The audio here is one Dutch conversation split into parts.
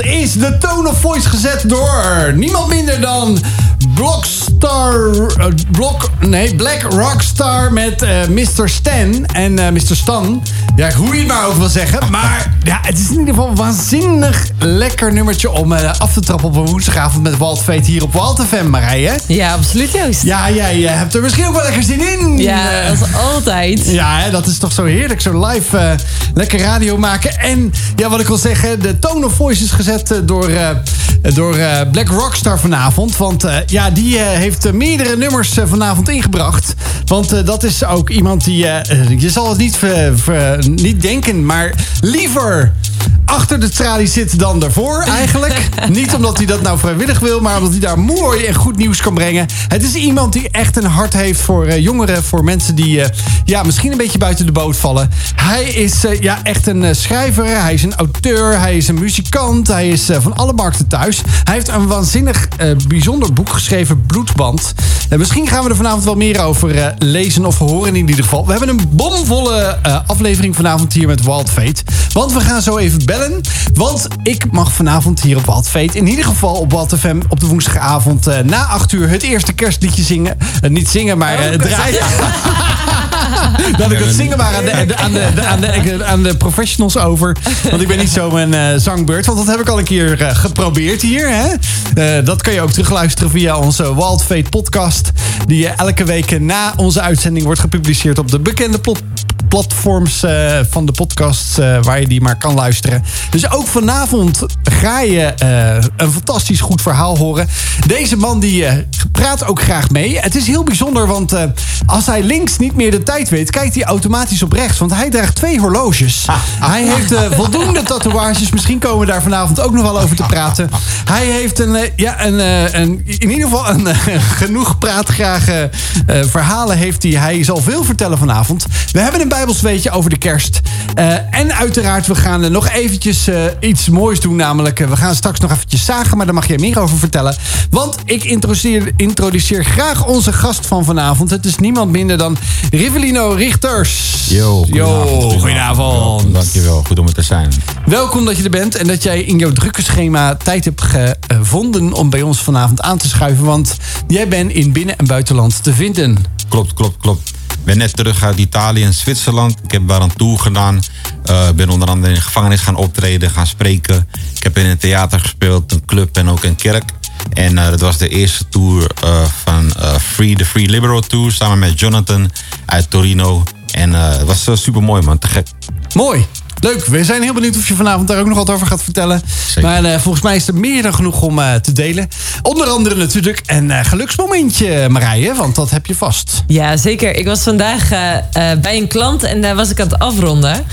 is de tone of voice gezet door niemand minder dan Blockstar. eh, Block, nee, Black Rockstar met eh, Mr. Stan en eh, Mr. Stan. Ja, hoe je het maar ook wil zeggen. Maar ja, het is in ieder geval een waanzinnig lekker nummertje om af te trappen op een woensdagavond met Walt Veet hier op Walt FM, Marije. Ja, absoluut Joost. Ja, jij hebt er misschien ook wel lekker zin in. Ja, is altijd. ja, hè, dat is toch zo heerlijk. Zo live lekker radio maken. En ja, wat ik wil zeggen, de tone of voice is gezet door, door Black Rockstar vanavond. Want eh, ja, die eh, heeft eh, meerdere nummers eh, vanavond ingebracht. Want dat is ook iemand die, je zal het niet, niet denken, maar liever achter de tralies zit dan daarvoor eigenlijk. niet omdat hij dat nou vrijwillig wil, maar omdat hij daar mooi en goed nieuws kan brengen. Het is iemand die echt een hart heeft voor jongeren, voor mensen die ja, misschien een beetje buiten de boot vallen. Hij is ja, echt een schrijver, hij is een auteur, hij is een muzikant, hij is van alle markten thuis. Hij heeft een waanzinnig bijzonder boek geschreven, Bloedband. En misschien gaan we er vanavond wel meer over eh, lezen of horen in ieder geval. We hebben een bomvolle eh, aflevering vanavond hier met Wild Fate. Want we gaan zo even bellen. Want ik mag vanavond hier op Wild Fate, in ieder geval op Wild FM, op de woensdagavond eh, na 8 uur het eerste kerstliedje zingen. Eh, niet zingen, maar eh, draaien. Dat ik het zingen maar aan de, aan, de, aan, de, aan, de, professionals over. Want ik ben niet zo een eh, zangbeurt. Want dat heb ik al een keer eh, geprobeerd hier. Hè? Eh, dat kan je ook terugluisteren via onze Wild Fate podcast. Die elke week na onze uitzending wordt gepubliceerd op de bekende platforms eh, van de podcast eh, waar je die maar kan luisteren. Dus ook vanavond ga je eh, een fantastisch goed verhaal horen. Deze man die praat ook graag mee. Het is heel bijzonder, want als hij links niet meer de tijd weet, kijkt hij automatisch op rechts. Want hij draagt twee horloges. Hij heeft voldoende tatoeages. Misschien komen we daar vanavond ook nog wel over te praten. Hij heeft een, ja, een, een, in ieder geval een genoeg praatgrage verhalen heeft hij. Hij zal veel vertellen vanavond. We hebben een bijbelsweetje over de kerst. Eh, en uiteraard, we gaan nog eventjes eh, iets moois doen. Namelijk, eh, we gaan straks nog eventjes zagen. Maar daar mag jij meer over vertellen. Want ik introduceer, introduceer graag onze gast van vanavond. Het is niemand minder dan Rivelino Richters. Yo, Yo, goedenavond. Dankjewel, goed om er te zijn. Welkom dat je er bent en dat jij in jouw drukke schema tijd hebt gevonden om bij ons vanavond aan te schuiven. Want jij bent in binnen- en buitenland te vinden. Klopt, klopt, klopt. Ben net terug uit Italië en Zwitserland. Ik heb daar een tour gedaan. Ik ben onder andere in de gevangenis gaan optreden, gaan spreken. Ik heb in een theater gespeeld, een club en ook een kerk. En eh, dat was de eerste tour eh, van Free, de Free Liberal Tour. Samen met Jonathan uit Torino. En het was super mooi man, te gek. Mooi. Leuk. We zijn heel benieuwd of je vanavond daar ook nog wat over gaat vertellen. Zeker. Maar eh, volgens mij is er meer dan genoeg om eh, te delen. Onder andere natuurlijk een eh, geluksmomentje, Marije. Want dat heb je vast. Ja, zeker. Ik was vandaag bij een klant en daar was ik aan het afronden.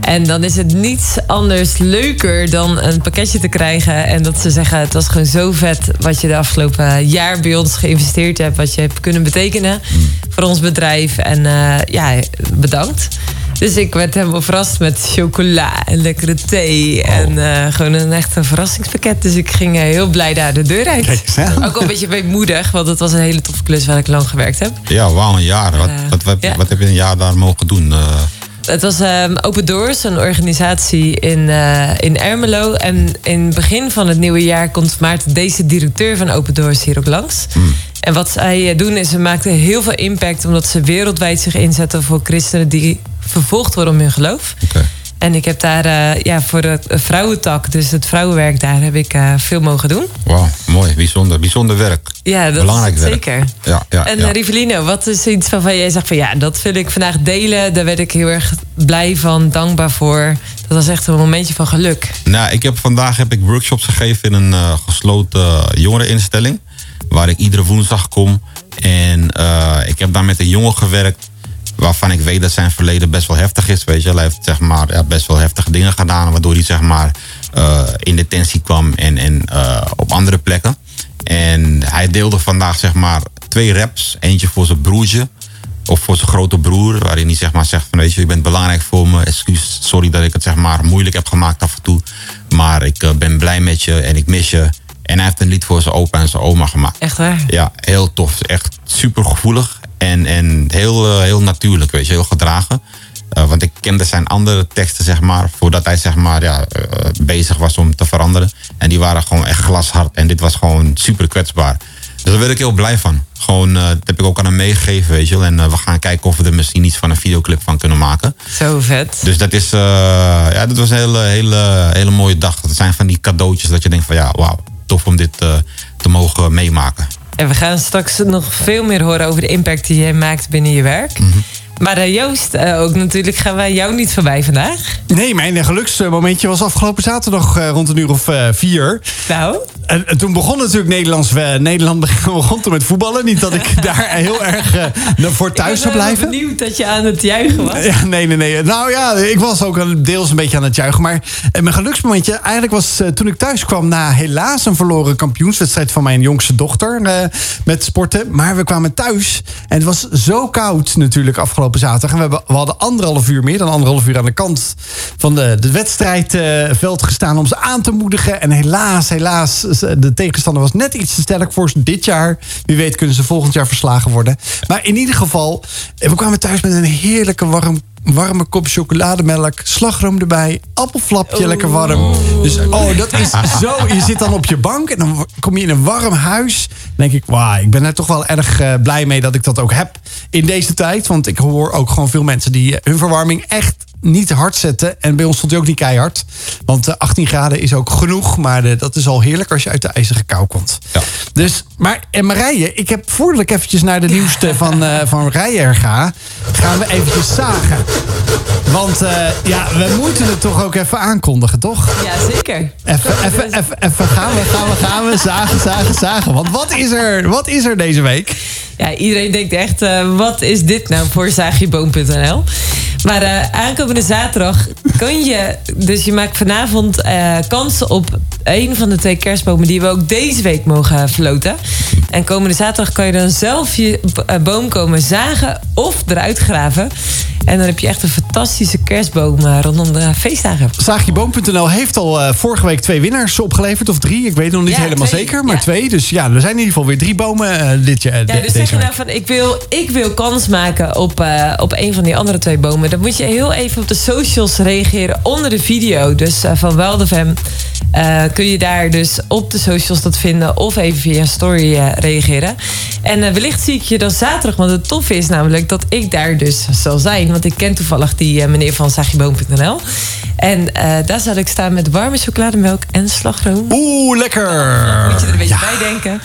En dan is het niets anders leuker dan een pakketje te krijgen. En dat ze zeggen, het was gewoon zo vet wat je de afgelopen jaar bij ons geïnvesteerd hebt. Wat je hebt kunnen betekenen voor ons bedrijf. En eh, ja, bedankt. Dus ik werd helemaal verrast met chocola en lekkere thee. En eh, gewoon een echt een verrassingspakket. Dus ik ging eh, heel blij daar de deur uit. Kijk? Ook wel een beetje weemoedig, want het was een hele toffe klus waar ik lang gewerkt heb. Ja, wauw, een jaar. Wat, wat, wat, ja. wat heb je een jaar daar mogen doen? Het was ehm, Open Doors, een organisatie in, eh, in Ermelo. En in het begin van het nieuwe jaar komt Maarten deze directeur van Open Doors hier ook langs. En wat zij eh, doen is, ze maakten heel veel impact... omdat ze wereldwijd zich inzetten voor christenen die vervolgd worden om hun geloof. En ik heb daar eh, ja, voor het vrouwentak, dus het vrouwenwerk daar, heb ik eh, veel mogen doen. Wauw, mooi. Bijzonder, bijzonder werk. Ja, dat Belangrijk is werk. zeker. Ja, ja, En ja. eh, Rivelino, wat is iets waarvan jij zegt van ja, dat wil ik vandaag delen. Daar werd ik heel erg blij van, dankbaar voor. Dat was echt een momentje van geluk. Nou, ik heb vandaag heb ik workshops gegeven in een gesloten jongereninstelling. Waar ik iedere woensdag kom. En ik heb daar met een jongen gewerkt. Waarvan ik weet dat zijn verleden best wel heftig is. Weet je, hij heeft zeg maar, ja, best wel heftige dingen gedaan. Waardoor hij zeg maar, eh, in detentie kwam en, en eh, op andere plekken. En hij deelde vandaag zeg maar, twee raps. Eentje voor zijn broertje. Of voor zijn grote broer, waarin hij zeg maar zegt van weet je, je bent belangrijk voor me. Excuus, sorry dat ik het zeg maar moeilijk heb gemaakt af en toe. Maar ik eh, ben blij met je en ik mis je. En hij heeft een lied voor zijn opa en zijn oma gemaakt. Echt waar? Ja, heel tof. Echt super gevoelig en, en heel, eh, heel natuurlijk, weet je, heel gedragen. Eh, want ik kende zijn andere teksten, zeg maar, voordat hij zeg maar, ja, eh, bezig was om te veranderen. En die waren gewoon echt glashard. En dit was gewoon super kwetsbaar. Dus daar ben ik heel blij van. Gewoon, dat heb ik ook aan hem meegegeven, weet je wel. En we gaan kijken of we er misschien iets van een videoclip van kunnen maken. Zo vet. Dus dat is, ja, dat was een hele, hele, hele mooie dag. Dat zijn van die cadeautjes dat je denkt van, ja, wauw, tof om dit te mogen meemaken. En we gaan straks nog veel meer horen over de impact die jij maakt binnen je werk. Mhm. Maar uh, Joost, uh, ook natuurlijk gaan wij jou niet voorbij vandaag. Nee, mijn geluksmomentje was afgelopen zaterdag uh, rond een uur of vier. Nou? En, toen begon natuurlijk Nederlands, Nederland begon toen met voetballen. Niet dat ik daar heel erg voor thuis zou blijven. Ik ben benieuwd dat je aan het juichen was. Ja, nee, nee, nee. Nou ja, ik was ook deels een beetje aan het juichen. Maar mijn geluksmomentje eigenlijk was toen ik thuis kwam... na helaas een verloren kampioenswedstrijd van mijn jongste dochter... met sporten. Maar we kwamen thuis en het was zo koud natuurlijk afgelopen zaterdag. En we, we hadden anderhalf uur, meer dan anderhalf uur aan de kant van de, de wedstrijdveld gestaan om ze aan te moedigen. En helaas, helaas, de tegenstander was net iets te sterk voor ze dit jaar. Wie weet kunnen ze volgend jaar verslagen worden. Maar in ieder geval, we kwamen thuis met een heerlijke warm warme kop chocolademelk, slagroom erbij, appelflapje, lekker warm. Dus oh, dat is zo. Je zit dan op je bank en dan kom je in een warm huis. Dan denk ik, wauw, ik ben er toch wel erg uh, blij mee dat ik dat ook heb in deze tijd. Want ik hoor ook gewoon veel mensen die hun verwarming echt niet hard zetten. En bij ons stond hij ook niet keihard. Want 18 eh, graden is ook genoeg. Maar eh, dat is al heerlijk als je uit de ijzige kou komt. Ja. Dus, maar en Marije, ik heb voordat ik eventjes naar de nieuwste van, uh, van Rijer ga... gaan we eventjes zagen. Want ja, we moeten het toch ook even aankondigen, toch? Ja, zeker. Even, even, even, even gaan we, gaan we, gaan we, zagen, zagen, zagen. Want wat is er, wat is er deze week? Ja, iedereen denkt echt, wat is dit nou voor zaagjeboom.nl? Maar uh, aankomende zaterdag kun je... Dus je maakt vanavond uh, kans op een van de twee kerstbomen... die we ook deze week mogen verloten. En komende zaterdag kan je dan zelf je eh, boom komen zagen of eruit graven. En dan heb je echt een fantastische kerstboom rondom de feestdagen. Zaagjeboom.nl heeft al vorige week twee winnaars opgeleverd. Of drie, ik weet nog niet helemaal zeker. Maar twee. Dus ja, er zijn in ieder geval weer drie bomen dit jaar. Ja, dus zeg je nou van, ik wil, ik wil kans maken op, op een van die andere twee bomen dan moet je heel even op de socials reageren onder de video. Dus uh, van Weldefem uh, kun je daar dus op de socials dat vinden of even via een story uh, reageren. En wellicht zie ik je dan zaterdag, want het toffe is namelijk dat ik daar dus zal zijn. Want ik ken toevallig die meneer van Sagieboom.nl. En daar zal ik staan met warme chocolademelk en slagroom. Oeh, lekker! moet je er een beetje bij denken.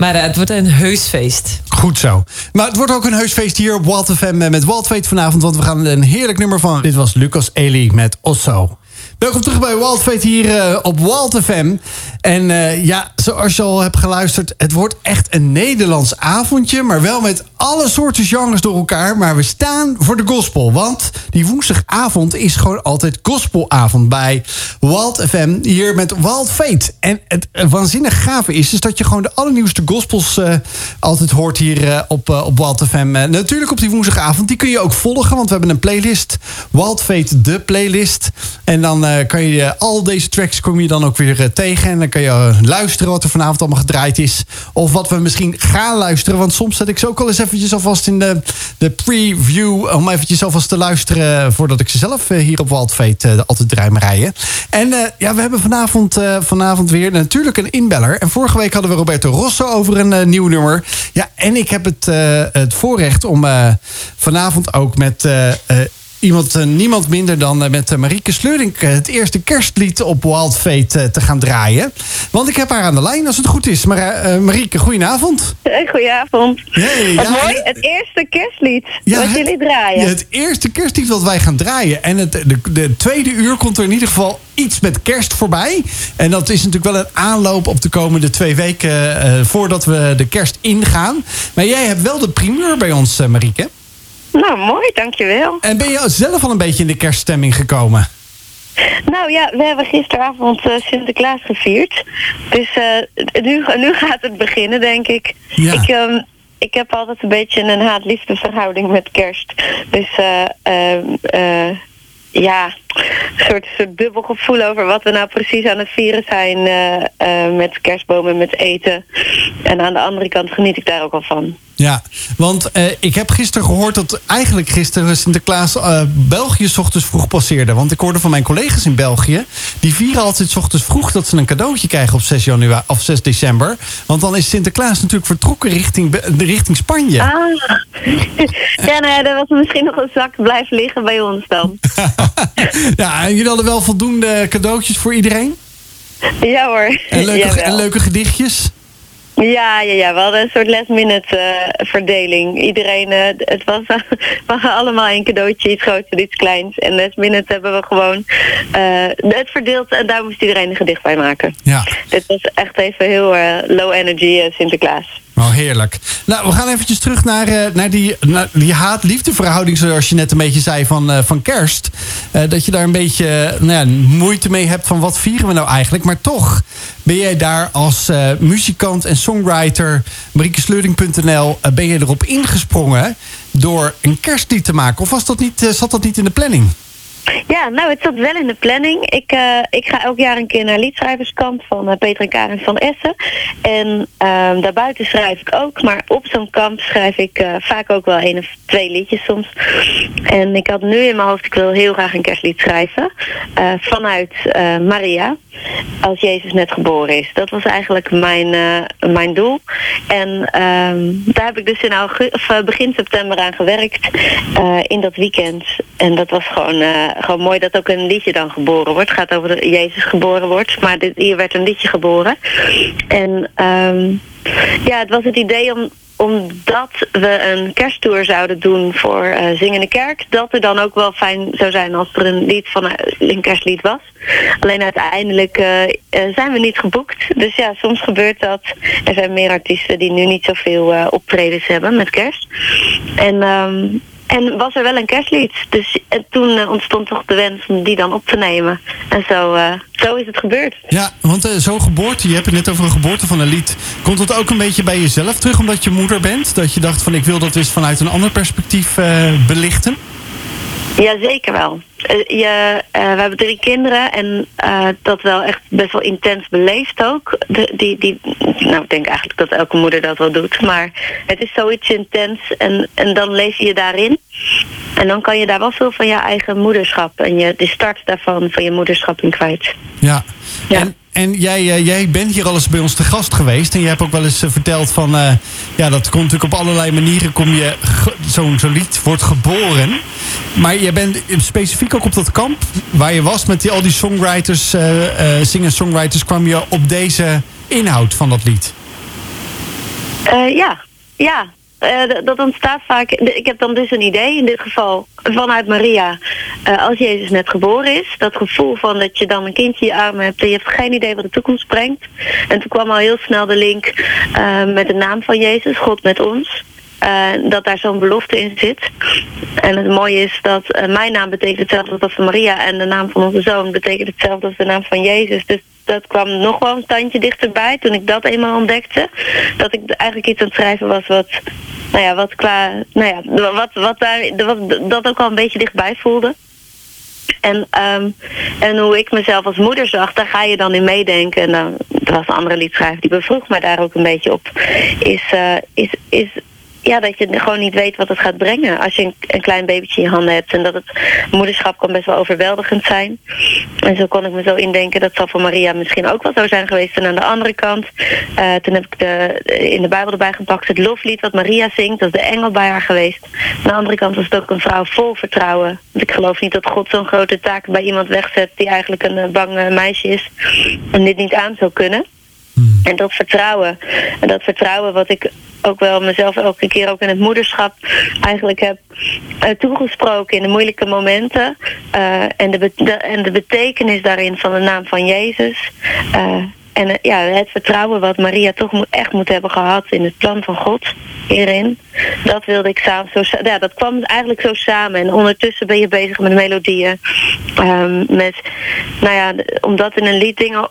Maar uh, het wordt een heus feest. Goed zo. Maar het wordt ook een heus feest hier op Walt FM met Walt vanavond. Want we gaan een heerlijk nummer van. Dit was Lucas Eli met Osso. Welkom terug bij Wildfeet hier uh, op Walt FM. En uh, ja, zoals je al hebt geluisterd, het wordt echt een Nederlands avondje. Maar wel met alle soorten genres door elkaar. Maar we staan voor de gospel. Want die woensdagavond is gewoon altijd gospelavond bij Wild FM. Hier met Wild Fate. En het waanzinnig gave is, is dat je gewoon de allernieuwste gospels altijd hoort hier op, op Wild FM. natuurlijk op die woensdagavond. Die kun je ook volgen, want we hebben een playlist. Wild Fate, de playlist. En dan kan je al deze tracks kom je dan ook weer tegen. En dan kan je luisteren wat er vanavond allemaal gedraaid is. Of wat we misschien gaan luisteren. Want soms zet ik ze ook al eens eventjes alvast in de, de preview. Om eventjes alvast te luisteren voordat ik ze zelf eh, hier op Waldveet altijd draai rijden. En ja, we hebben vanavond, vanavond weer natuurlijk een inbeller. En vorige week hadden we Roberto Rosso over een nieuw nummer. Ja, en ik heb het, het voorrecht om vanavond ook met iemand, uh, niemand minder dan uh, met uh, Marieke Sleurink het eerste kerstlied op Wild Fate te gaan draaien. Want ik heb haar aan de lijn als het goed is. Maar Marieke, goedenavond. Goedenavond. Hey, wat mooi, het eerste kerstlied wat jullie draaien. Het eerste kerstlied wat wij gaan draaien. En het, de, de, tweede uur komt er in ieder geval iets met kerst voorbij. En dat is natuurlijk wel een aanloop op de komende twee weken voordat we de kerst ingaan. Maar jij hebt wel de primeur bij ons, Marieke. Nou, mooi, dankjewel. En ben je zelf al een beetje in de kerststemming gekomen? Nou ja, we hebben gisteravond uh, Sinterklaas gevierd. Dus uh, nu, nu gaat het beginnen, denk ik. Ja. Ik, um, ik heb altijd een beetje een haat-liefde verhouding met kerst. Dus uh, ja, soort, soort dubbel gevoel over wat we nou precies aan het vieren zijn uh, met kerstbomen, met eten. En aan de andere kant geniet ik daar ook al van. Ja, want uh, ik heb gisteren gehoord dat eigenlijk gisteren Sinterklaas België s ochtends vroeg passeerde. Want ik hoorde van mijn collega's in België, die vieren altijd s ochtends vroeg dat ze een cadeautje krijgen op 6 januari of 6 december. Want dan is Sinterklaas natuurlijk vertrokken richting, richting Spanje. Ah. Ja, nou ja, was misschien nog een zak blijven liggen bij ons dan. ja, en jullie hadden wel voldoende cadeautjes voor iedereen? Ja hoor. En leuke, en leuke gedichtjes? Ja, ja, ja, we hadden een soort last minute uh, verdeling. Iedereen, uh, het was, uh, waren allemaal een cadeautje, iets groots en iets kleins. En last minute hebben we gewoon het verdeeld en daar moest iedereen een gedicht bij maken. Ja. Dit was echt even heel low energy Sinterklaas. Oh, heerlijk. Nou, we gaan eventjes terug naar, uh, naar die, naar die haat-liefde verhouding, zoals je net een beetje zei, van, uh, van kerst. Uh, dat je daar een beetje nou ja, moeite mee hebt van wat vieren we nou eigenlijk. Maar toch ben jij daar als muzikant en songwriter, mariekesleuding.nl, ben je erop ingesprongen door een kerstlied te maken? Of was dat niet, zat dat niet in de planning? Ja, nou, het zat wel in de planning. Ik, uh, ik ga elk jaar een keer naar liedschrijverskamp van uh, Peter en Karen van Essen. En uh, daarbuiten schrijf ik ook. Maar op zo'n kamp schrijf ik uh, vaak ook wel één of twee liedjes soms. En ik had nu in mijn hoofd, ik wil heel graag een kerstlied schrijven. vanuit Maria. Als Jezus net geboren is. Dat was eigenlijk mijn, mijn doel. En ehm, daar heb ik dus in of, begin september aan gewerkt. in dat weekend. En dat was gewoon gewoon mooi dat ook een liedje dan geboren wordt. Het gaat over dat Jezus geboren wordt. Maar dit, hier werd een liedje geboren. En um, ja, het was het idee om omdat we een kersttour zouden doen voor uh, Zingende Kerk... dat er dan ook wel fijn zou zijn als er een lied van een kerstlied was. Alleen uiteindelijk uh, zijn we niet geboekt. Dus ja, soms gebeurt dat. Er zijn meer artiesten die nu niet zoveel optredens hebben met kerst. En um, en was er wel een kerstlied. Dus en toen uh, ontstond toch de wens om die dan op te nemen. En zo, uh, zo is het gebeurd. Ja, want uh, zo'n geboorte, je hebt het net over een geboorte van een lied. Komt het ook een beetje bij jezelf terug omdat je moeder bent? Dat je dacht van ik wil dat eens vanuit een ander perspectief belichten? Ja, zeker wel. Uh, je, uh, we hebben drie kinderen en uh, dat wel echt best wel intens beleefd ook. De, die, die, nou, ik denk eigenlijk dat elke moeder dat wel doet. Maar het is zoiets intens en, en dan leef je daarin. En dan kan je daar wel veel van je eigen moederschap en je, de start daarvan van je moederschap in kwijt. Ja. ja. En, en jij, jij bent hier al eens bij ons te gast geweest. En je hebt ook wel eens verteld van... Uh, ja, dat komt natuurlijk op allerlei manieren... kom je zo'n zo lied wordt geboren. Maar je bent specifiek ook op dat kamp... waar je was met die, al die songwriters... Uh, uh, singer-songwriters... kwam je op deze inhoud van dat lied. ja, ja. Uh, dat ontstaat vaak. Ik heb dan dus een idee, in dit geval vanuit Maria. Uh, als Jezus net geboren is. Dat gevoel van dat je dan een kindje in je armen hebt. En je hebt geen idee wat de toekomst brengt. En toen kwam al heel snel de link uh, met de naam van Jezus, God met ons. Dat daar zo'n belofte in zit. En het mooie is dat mijn naam betekent hetzelfde als van Maria. En de naam van onze zoon betekent hetzelfde als de naam van Jezus. Dus dat kwam nog wel een standje dichterbij toen ik dat eenmaal ontdekte. Dat ik eigenlijk iets aan het schrijven was wat, nou ja, wat qua, nou ja, wat, wat daar, wat, dat ook al een beetje dichtbij voelde. En, um, en hoe ik mezelf als moeder zag, daar ga je dan in meedenken. En dan, er was een andere liedschrijver die bevroeg mij daar ook een beetje op. Is, uh, is, is ja, dat je gewoon niet weet wat het gaat brengen als je een, klein babytje in je handen hebt. En dat het moederschap kan best wel overweldigend zijn. En zo kon ik me zo indenken dat zal voor Maria misschien ook wel zo zijn geweest. En aan de andere kant, uh, toen heb ik de, in de Bijbel erbij gepakt het loflied wat Maria zingt. Dat is de engel bij haar geweest. Aan de andere kant was het ook een vrouw vol vertrouwen. Want ik geloof niet dat God zo'n grote taak bij iemand wegzet die eigenlijk een uh, bang meisje is. En dit niet aan zou kunnen. Hmm. En dat vertrouwen, en dat vertrouwen wat ik ook wel mezelf elke keer ook in het moederschap eigenlijk heb uh, toegesproken in de moeilijke momenten. Uh, en, de, en de betekenis daarin van de naam van Jezus. Uh, en ja, het vertrouwen wat Maria toch moet, echt moet hebben gehad in het plan van God hierin. Dat wilde ik samen zo. Ja, dat kwam eigenlijk zo samen. En ondertussen ben je bezig met melodieën. Um, met, nou ja, omdat in een lied dingen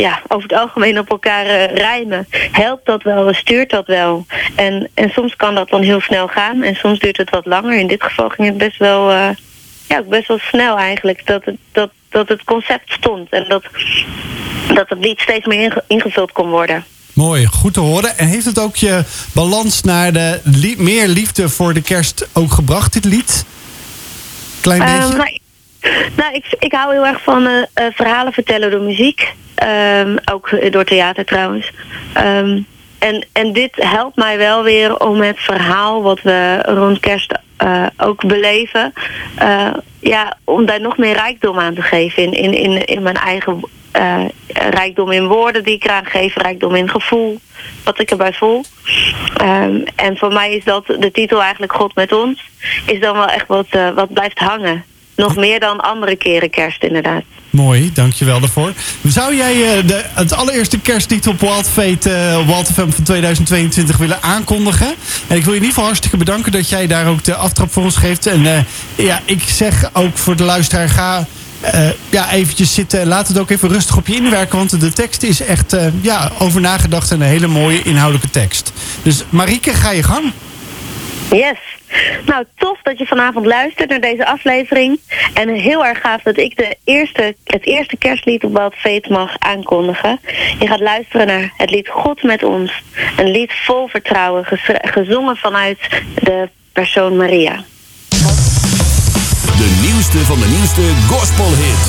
ja, over het algemeen op elkaar uh, rijmen. Helpt dat wel, stuurt dat wel. En, en soms kan dat dan heel snel gaan en soms duurt het wat langer. In dit geval ging het best wel, uh, ja, best wel snel eigenlijk dat het, dat, dat het concept stond. En dat, dat het lied steeds meer inge- ingevuld kon worden. Mooi, goed te horen. En heeft het ook je balans naar de meer liefde voor de kerst ook gebracht, dit lied? Klein Ehm, beetje? nou, nou, ik, ik hou heel erg van eh, eh, verhalen vertellen door muziek. Ehm, ook door theater trouwens. Ehm, en, en dit helpt mij wel weer om het verhaal wat we rond kerst eh, ook beleven... eh, ja, om daar nog meer rijkdom aan te geven in, in, in, in mijn eigen eh, rijkdom in woorden die ik eraan geef, rijkdom in gevoel, wat ik erbij voel. Ehm, en voor mij is dat de titel eigenlijk God met ons, is dan wel echt wat, wat blijft hangen. Nog meer dan andere keren kerst inderdaad. Mooi, dankjewel daarvoor. Zou jij eh, de, het allereerste kerstlied op Wild Fate, FM van 2022 willen aankondigen? En ik wil je in ieder geval hartstikke bedanken dat jij daar ook de aftrap voor ons geeft. En eh, ja, ik zeg ook voor de luisteraar, ga eh, ja, eventjes zitten. Laat het ook even rustig op je inwerken, want de tekst is echt ja, over nagedacht en een hele mooie inhoudelijke tekst. Dus Marieke, ga je gang. Yes. Nou, tof dat je vanavond luistert naar deze aflevering. En heel erg gaaf dat ik de eerste, het eerste kerstlied op Wild mag aankondigen. Je gaat luisteren naar het lied God met ons. Een lied vol vertrouwen, gezongen vanuit de persoon Maria. De nieuwste van de nieuwste gospelhit.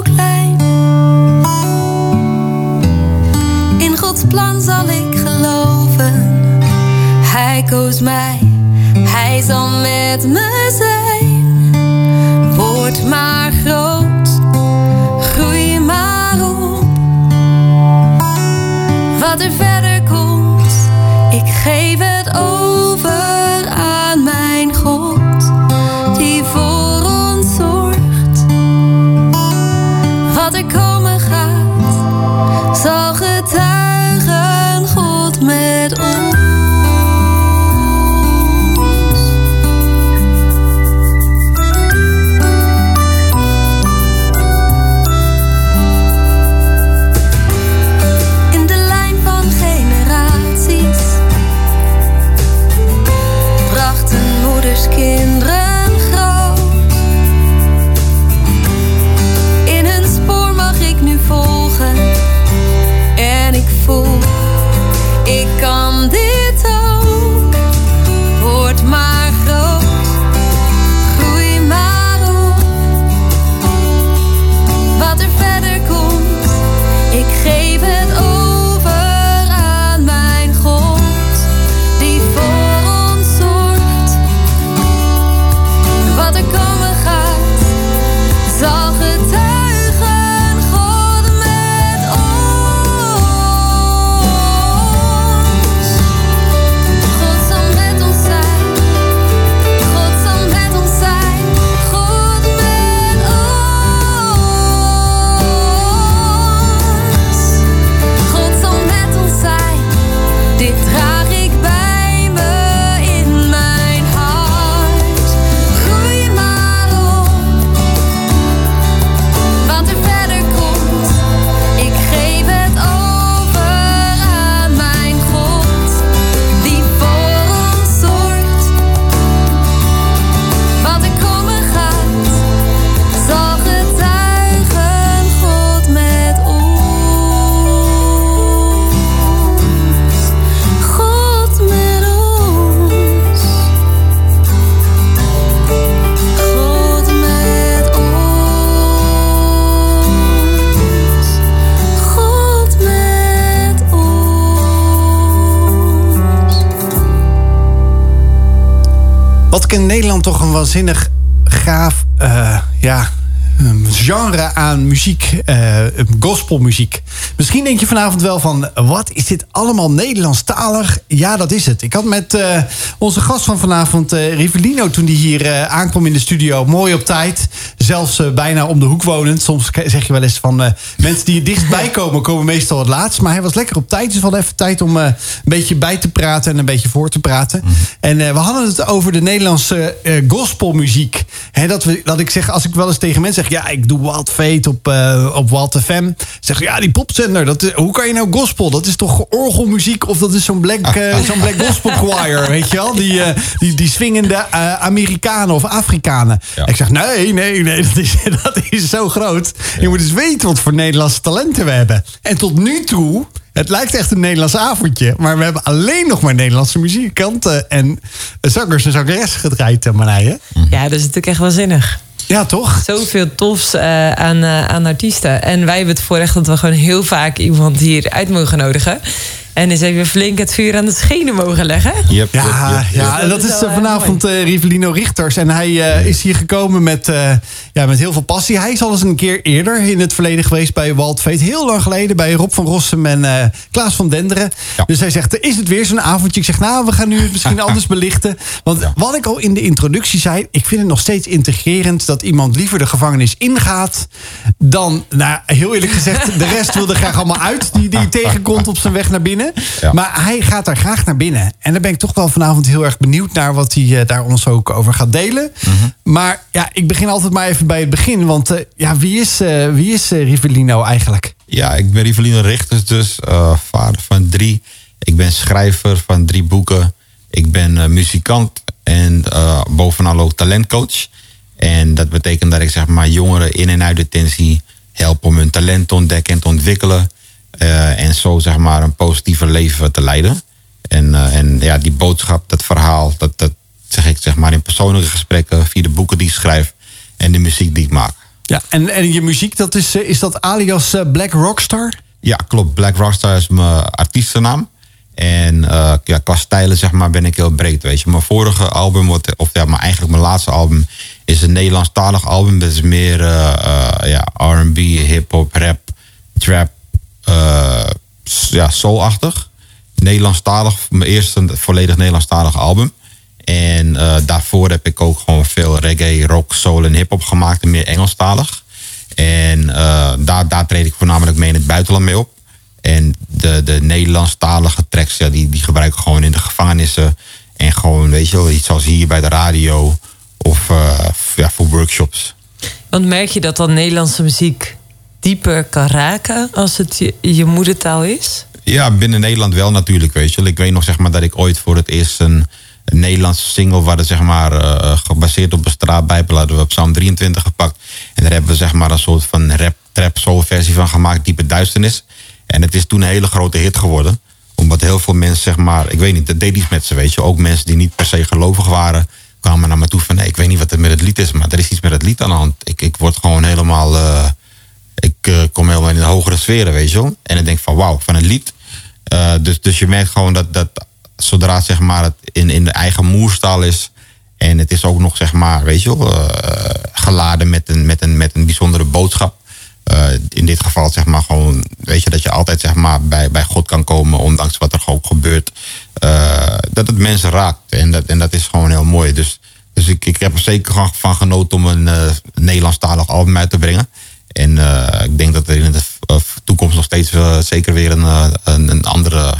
koos mij, hij zal met me zijn. Word maar groot, groei maar op. Wat er verder Wat ik in Nederland toch een waanzinnig gaaf, eh, ja, genre aan muziek, eh, gospelmuziek. Misschien denk je vanavond wel van, wat is dit allemaal Nederlandstalig? Ja, dat is het. Ik had met eh, onze gast van vanavond, eh Rivelino, toen die hier aankwam in de studio, mooi op tijd. Zelfs bijna om de hoek wonend. Soms zeg je wel eens van, mensen die er dichtstbij komen, komen meestal het laatst. Maar hij was lekker op tijd, dus we hadden even tijd om een beetje bij te praten en een beetje voor te praten. En eh, we hadden het over de Nederlandse gospelmuziek. Dat, we, dat ik zeg, als ik wel eens tegen mensen zeg, ja, ik doe Wild Fate op, eh op Wild FM. Zeg ja, die popzender, dat, is- hoe kan je nou gospel? Dat is toch orgelmuziek of dat is zo'n black, eh, zo'n black gospel choir, weet je wel? Die, eh, die, die swingende eh, Amerikanen of Afrikanen. Ja. Ik zeg, nee, nee, nee, dat is, dat is zo groot. Je moet eens weten wat voor Nederlandse talenten we hebben. En tot nu toe, het lijkt echt een Nederlands avondje. Maar we hebben alleen nog maar Nederlandse muzikanten en zangers en zangeressen gedraaid, eh, Marije. Ja, dat is natuurlijk echt waanzinnig. Ja, toch? Zoveel tofs eh, aan, eh, aan artiesten. En wij hebben het voorrecht dat we gewoon heel vaak iemand hier uit mogen nodigen. En eens even flink het vuur aan de schenen mogen leggen. Yep, Ja, yep, yep, ja, dat Dat is is eh, eh, vanavond eh, Rivelino Richters. En hij eh, is hier gekomen met, eh, ja, met heel veel passie. Hij is al eens een keer eerder in het verleden geweest bij Walt Veet. Heel lang geleden bij Rob van Rossum en eh, Klaas van Denderen. Ja. Dus hij zegt, is het weer zo'n avondje? Ik zeg, nou, we gaan nu het misschien anders belichten. Want Ja. wat ik al in de introductie zei... ik vind het nog steeds integrerend dat iemand liever de gevangenis ingaat... dan, nou, heel eerlijk gezegd, de rest wil er graag allemaal uit... die, die tegenkomt op zijn weg naar binnen. Ja. Maar hij gaat daar graag naar binnen. En daar ben ik toch wel vanavond heel erg benieuwd naar wat hij eh, daar ons ook over gaat delen. Maar ja, ik begin altijd maar even bij het begin. Want eh, ja, wie is, eh wie is Rivellino eigenlijk? Ja, ik ben Rivelino Richters dus, vader van drie. Ik ben schrijver van drie boeken. Ik ben muzikant en bovenal ook talentcoach. En dat betekent dat ik zeg maar jongeren in en uit detentie help om hun talent te ontdekken en te ontwikkelen. Eh, en zo zeg maar een positiever leven te leiden. En, eh, en ja, die boodschap, dat verhaal, dat, dat zeg ik zeg maar in persoonlijke gesprekken, via de boeken die ik schrijf en de muziek die ik maak. Ja, en, en je muziek, dat is, eh, is dat alias Black Rockstar? Ja, klopt. Black Rockstar is mijn artiestennaam. En ja, qua stijlen zeg maar ben ik heel breed, weet je. Mijn vorige album, wat- of ja, maar eigenlijk mijn laatste album... is een Nederlandstalig album. Dat is meer eh, eh, ja, R&B, hip-hop, rap, trap, s- ja, soulachtig. Nederlandstalig, mijn eerste volledig Nederlandstalig album. En eh, daarvoor heb ik ook gewoon veel reggae, rock, soul en hip-hop gemaakt. En meer Engelstalig. En eh, daar, daar treed ik voornamelijk mee in het buitenland mee op. En de, de Nederlandstalige tracks, ja, die, die gebruik ik gewoon in de gevangenissen. En gewoon, weet je wel, iets zoals hier bij de radio. Of ja, voor workshops. Want merk je dat dan Nederlandse muziek dieper kan raken als het je, je moedertaal is? Ja, binnen Nederland wel natuurlijk, weet je. Ik weet nog zeg maar dat ik ooit voor het eerst een, Nederlandse single... waar zeg maar eh, gebaseerd op een straatbijbel hadden we op Psalm 23 gepakt. En daar hebben we zeg maar een soort van rap, trap, soul versie van gemaakt, Diepe Duisternis. En het is toen een hele grote hit geworden. Omdat heel veel mensen zeg maar, ik weet niet, dat deed iets met ze, weet je. Ook mensen die niet per se gelovig waren, kwamen naar me toe van... nee, ik weet niet wat er met het lied is, maar er is iets met het lied aan de hand. Ik, ik word gewoon helemaal... eh, ik eh, kom helemaal in de hogere sferen, weet je wel. En ik denk van wauw, van een lied. Eh, dus, dus je merkt gewoon dat, dat zodra zeg maar, het in, in de eigen moerstaal is... en het is ook nog, zeg maar, weet je wel, eh, geladen met een, met, een, met een bijzondere boodschap... In dit geval zeg maar gewoon, weet je, dat je altijd zeg maar bij, bij God kan komen, ondanks wat er ook gebeurt. dat het mensen raakt. En dat, en dat is gewoon heel mooi. Dus, dus ik, ik heb er zeker van genoten om een eh, Nederlandstalig album uit te brengen. En eh, ik denk dat er in de eh, toekomst nog steeds zeker weer een, eh, een, een andere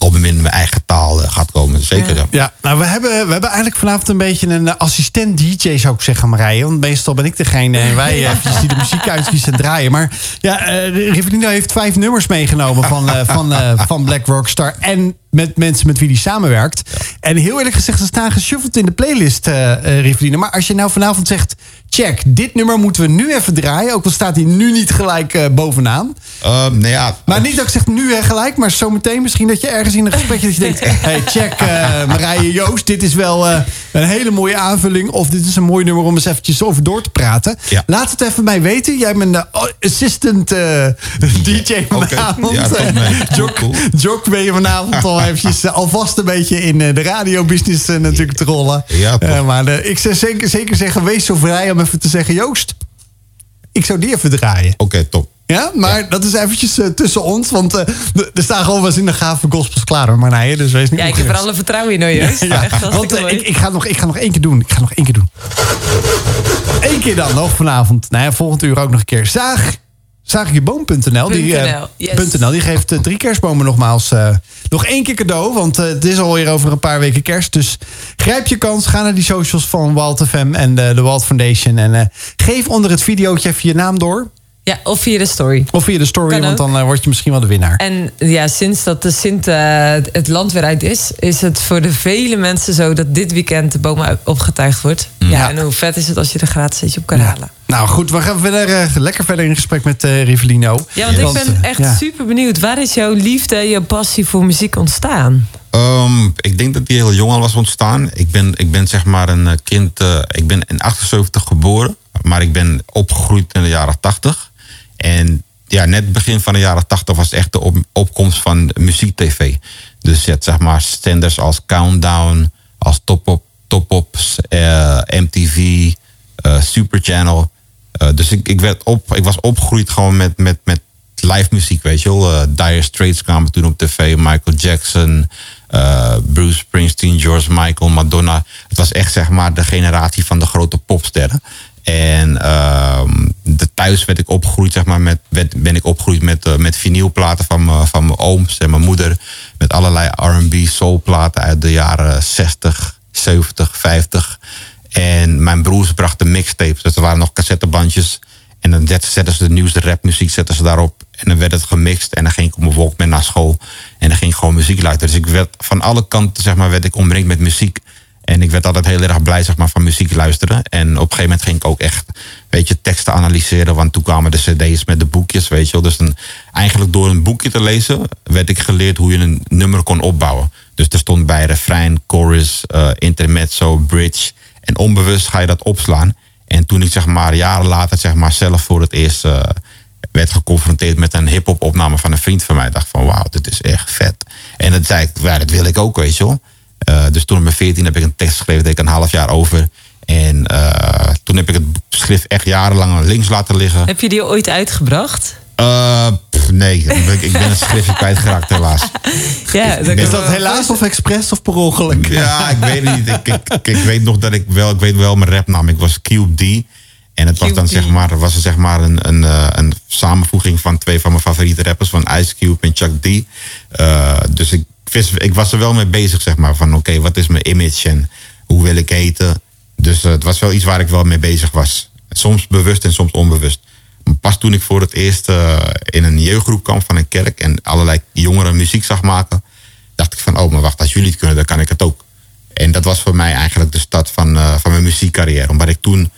album in mijn eigen taal gaat komen. Zeker. Ja. Ja, nou, we hebben, we hebben eigenlijk vanavond een beetje een assistent-DJ, zou ik zeggen, Marije. Want meestal ben ik degene en wij eventjes die de muziek uitkiezen en draaien. Maar ja, eh Rivellino heeft vijf nummers meegenomen van, eh, van, eh, van Black Rockstar. En met mensen met wie hij samenwerkt. En heel eerlijk gezegd, ze staan geshuffeld in de playlist, Rivellino. Maar als je nou vanavond zegt, check, dit nummer moeten we nu even draaien. Ook al staat hij nu niet gelijk eh, bovenaan. Eh, nou ja, Maar niet dat ik zeg nu hè, gelijk, maar zometeen misschien dat je ergens in een gesprekje dat je denkt... hey, check Marije Joost, dit is wel een hele mooie aanvulling... of dit is een mooi nummer om eens eventjes over door te praten. Ja. Laat het even mij weten. Jij bent de assistant eh, DJ vanavond. Ja. Jock, Cool, Jock ben je vanavond al eventjes eh, alvast een beetje in eh, de radiobusiness eh, natuurlijk te rollen. Ja, maar ik zou zeker, zeker zeggen, wees zo vrij om even te zeggen... Joost, Ik zou die even draaien. Oké, top. Ja, maar dat is eventjes tussen ons. Want eh, er- staan gewoon wel eens in de gave gospels klaar hoor, Marnije. Dus wees niet Ja, ik heb er alle vertrouwen in, hoor, Joost. Ja, Echt hartstikke want ik, ik, ga nog, ik ga nog één keer doen. Ik ga nog één keer doen. Eén keer dan, nog vanavond. Nou ja, volgend uur ook nog een keer. Zaag, zaagjeboom.nl. Die, eh, yes. die geeft eh, drie kerstbomen nogmaals eh, nog één keer cadeau. Want het is alweer over een paar weken kerst. Dus grijp je kans. Ga naar die socials van Walt FM en de, Walt Foundation. En geef onder het videootje even je naam door. Ja, of via de story. Of via de story, Kan want ook. dan eh, word je misschien wel de winnaar. En ja, sinds dat de Sint eh, het land weer uit is, is het voor de vele mensen zo dat dit weekend de boom uit- opgetuigd wordt. Ja, Ja. en hoe vet is het als je er gratis eentje op kan halen. Nou goed, we gaan verder, eh, lekker verder in gesprek met eh Rivelino. Ja, want ik ben echt ja. super benieuwd. Waar is jouw liefde, jouw passie voor muziek ontstaan? Ehm, ik denk dat die heel jong al was ontstaan. Ik ben, ik ben zeg maar een kind. eh, ik ben in 78 geboren, maar ik ben opgegroeid in de jaren 80. En ja, net begin van de jaren 80 was echt de op- opkomst van muziek-tv. Dus je had zeg maar zenders als Countdown, als Top Op, Top eh, MTV, eh, Super Channel. Eh, dus ik, ik, werd op, ik was opgegroeid gewoon met, met, met live muziek, weet je wel. Eh, Dire Straits kwamen toen op tv, Michael Jackson, eh, Bruce Springsteen, George Michael, Madonna. Het was echt zeg maar de generatie van de grote popsterren. En ehm, de, thuis werd ik opgegroeid, zeg maar, met, ben ik opgegroeid met, eh, met vinylplaten van, van mijn ooms en mijn moeder. Met allerlei R&B soulplaten uit de jaren 60, 70, 50. En mijn broers brachten mixtapes. Dus er waren nog cassettebandjes. En dan zet- zetten ze de nieuwste rapmuziek zetten ze daarop. En dan werd het gemixt. En dan ging ik op mijn Walkman naar school. En dan ging ik gewoon muziek luisteren. Dus ik werd van alle kanten zeg maar, werd ik omringd met muziek. En ik werd altijd heel erg blij zeg maar, van muziek luisteren. En op een gegeven moment ging ik ook echt weet je, teksten analyseren. Want toen kwamen de cd's met de boekjes. Weet je wel. Dus eigenlijk door een boekje te lezen... werd ik geleerd hoe je een nummer kon opbouwen. Dus er stond bij refrein, chorus, eh, intermezzo, bridge. En onbewust ga je dat opslaan. En toen ik zeg maar jaren later zeg maar, zelf voor het eerst... eh, werd geconfronteerd met een hip-hop opname van een vriend van mij. dacht van wauw, dit is echt vet. En dat zei ik, ja, dat wil ik ook, weet je wel. Eh, dus toen op mijn 14 heb ik een tekst geschreven, deed ik een half jaar over. En eh, toen heb ik het schrift echt jarenlang links laten liggen. Heb je die ooit uitgebracht? Eh, pff, nee, ik ben, ik ben het schriftje kwijtgeraakt helaas. Ja, dat Is dat helaas of expres of per ongeluk? Ja, ik weet het niet. Ik, ik, ik weet nog dat ik wel, ik weet wel mijn rapnaam. Ik was Cube D. En het was dan zeg maar, was er zeg maar een, een, eh, een samenvoeging van twee van mijn favoriete rappers, van Ice Cube en Chuck D. Eh, dus ik, ik was er wel mee bezig, zeg maar, van oké, wat is mijn image en hoe wil ik heten. Dus eh, het was wel iets waar ik wel mee bezig was. Soms bewust en soms onbewust. Maar Pas toen ik voor het eerst eh, in een jeugdgroep kwam van een kerk en allerlei jongeren muziek zag maken, dacht ik van, oh, maar wacht, als jullie het kunnen, dan kan ik het ook. En dat was voor mij eigenlijk de start van, eh, van mijn muziekcarrière. Omdat ik toen,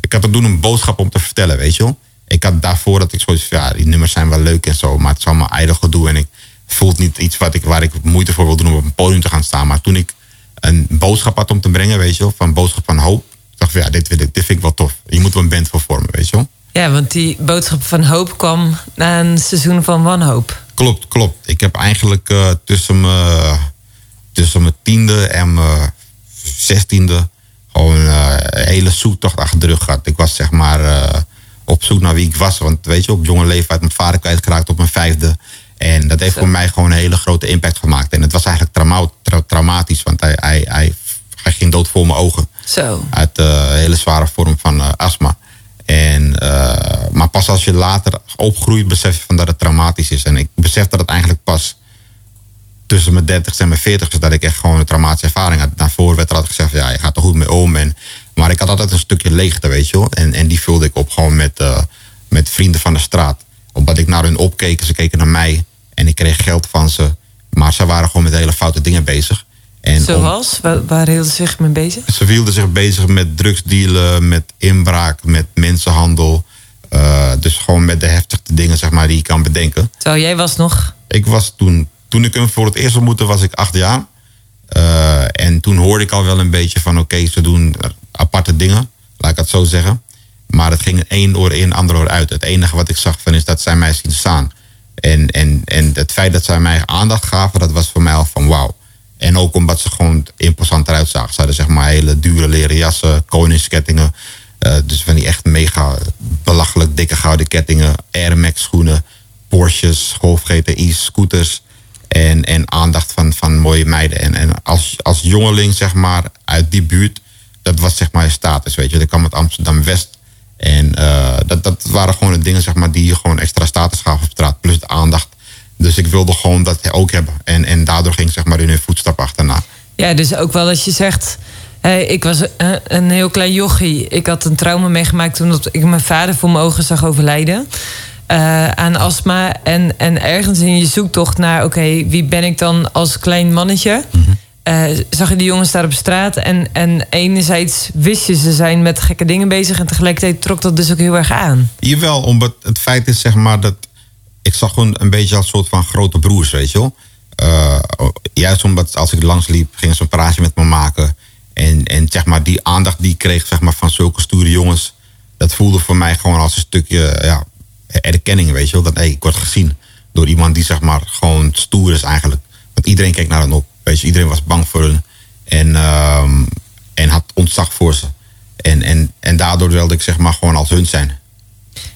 ik had toen een boodschap om te vertellen, weet je wel. Ik had daarvoor dat ik zoiets van, ja, die nummers zijn wel leuk en zo, maar het is allemaal ijdel gedoe. En ik voelt niet iets wat ik, waar ik moeite voor wil doen om op een podium te gaan staan. Maar toen ik een boodschap had om te brengen, weet je wel, van een boodschap van hoop, dacht ik ja, dit, vind ik wel tof. Je moet er een band voor vormen, weet je wel. Ja, want die boodschap van hoop kwam na een seizoen van wanhoop. Klopt, klopt. Ik heb eigenlijk eh, tussen, mijn, tussen mijn tiende en mijn zestiende gewoon eh, een hele zoektocht achter de rug gehad. Ik was zeg maar eh, op zoek naar wie ik was. Want weet je, op jonge leeftijd mijn vader kwijtgeraakt op mijn vijfde. En dat heeft Zo. voor mij gewoon een hele grote impact gemaakt. En het was eigenlijk trauma- tra- traumatisch, want hij, hij, hij, hij ging dood voor mijn ogen Zo. uit eh, een hele zware vorm van eh, astma. En, eh, maar pas als je later opgroeit, besef je van dat het traumatisch is. En ik besef dat het eigenlijk pas tussen mijn 30 en mijn 40 dat ik echt gewoon een traumatische ervaring had. Daarvoor werd er altijd gezegd, ja, je gaat er goed mee om. En, maar ik had altijd een stukje leegte, weet je wel. En, en die vulde ik op gewoon met, met vrienden van de straat. Omdat ik naar hun opkeek, ze keken naar mij. En ik kreeg geld van ze. Maar ze waren gewoon met hele foute dingen bezig. En Zoals? Waar, waar hielden ze zich mee bezig? ze hielden zich bezig met drugsdealen, met inbraak, met mensenhandel. Eh, dus gewoon met de heftigste dingen zeg maar, die je kan bedenken. Terwijl jij was nog... Ik was toen, toen ik hem voor het eerst ontmoette, was ik acht jaar. Eh, en toen hoorde ik al wel een beetje van oké, ze doen aparte dingen, laat ik het zo zeggen. Maar het ging één oor in, ander oor uit. Het enige wat ik zag van is dat zij mij zien staan. En, en, en het feit dat zij mij aandacht gaven, dat was voor mij al van wauw. En ook omdat ze gewoon imposant eruit zagen. Ze hadden zeg maar hele dure leren jassen, koningskettingen. Eh, dus van die echt mega belachelijk dikke gouden kettingen, Air Max schoenen, Porsches, Golf GTI's, scooters. En, en aandacht van, van mooie meiden. En, en als, als jongeling, zeg maar, uit die buurt, dat was zeg maar status, weet je. Ik kwam uit Amsterdam-West. En eh, dat, dat waren gewoon de dingen, zeg maar, die je gewoon extra status gaven op straat. Plus de aandacht. Dus ik wilde gewoon dat ook hebben. En, en daardoor ging ik, zeg maar, in hun voetstap achterna. Ja, dus ook wel als je zegt... ik was eh, een heel klein jochie. Ik had een trauma meegemaakt toen dat ik mijn vader voor mijn ogen zag overlijden. eh, aan astma. En, en ergens in je zoektocht naar... oké, wie ben ik dan als klein mannetje... eh, zag je die jongens daar op straat. En, en enerzijds wist je ze zijn met gekke dingen bezig... en tegelijkertijd trok dat dus ook heel erg aan. Jawel, omdat het feit is zeg maar dat ik zag gewoon een beetje als soort van grote broers, weet je wel. Eh, juist omdat als ik langs liep, gingen ze een praatje met me maken. En, en zeg maar die aandacht die ik kreeg zeg maar, van zulke stoere jongens, dat voelde voor mij gewoon als een stukje ja, erkenning, weet je wel. Dat hey, ik word gezien door iemand die zeg maar gewoon stoer is eigenlijk. Iedereen keek naar hen op, weet je. Iedereen was bang voor hun. En, ehm, en had ontzag voor ze. En, en, en daardoor wilde ik zeg maar gewoon als hun zijn.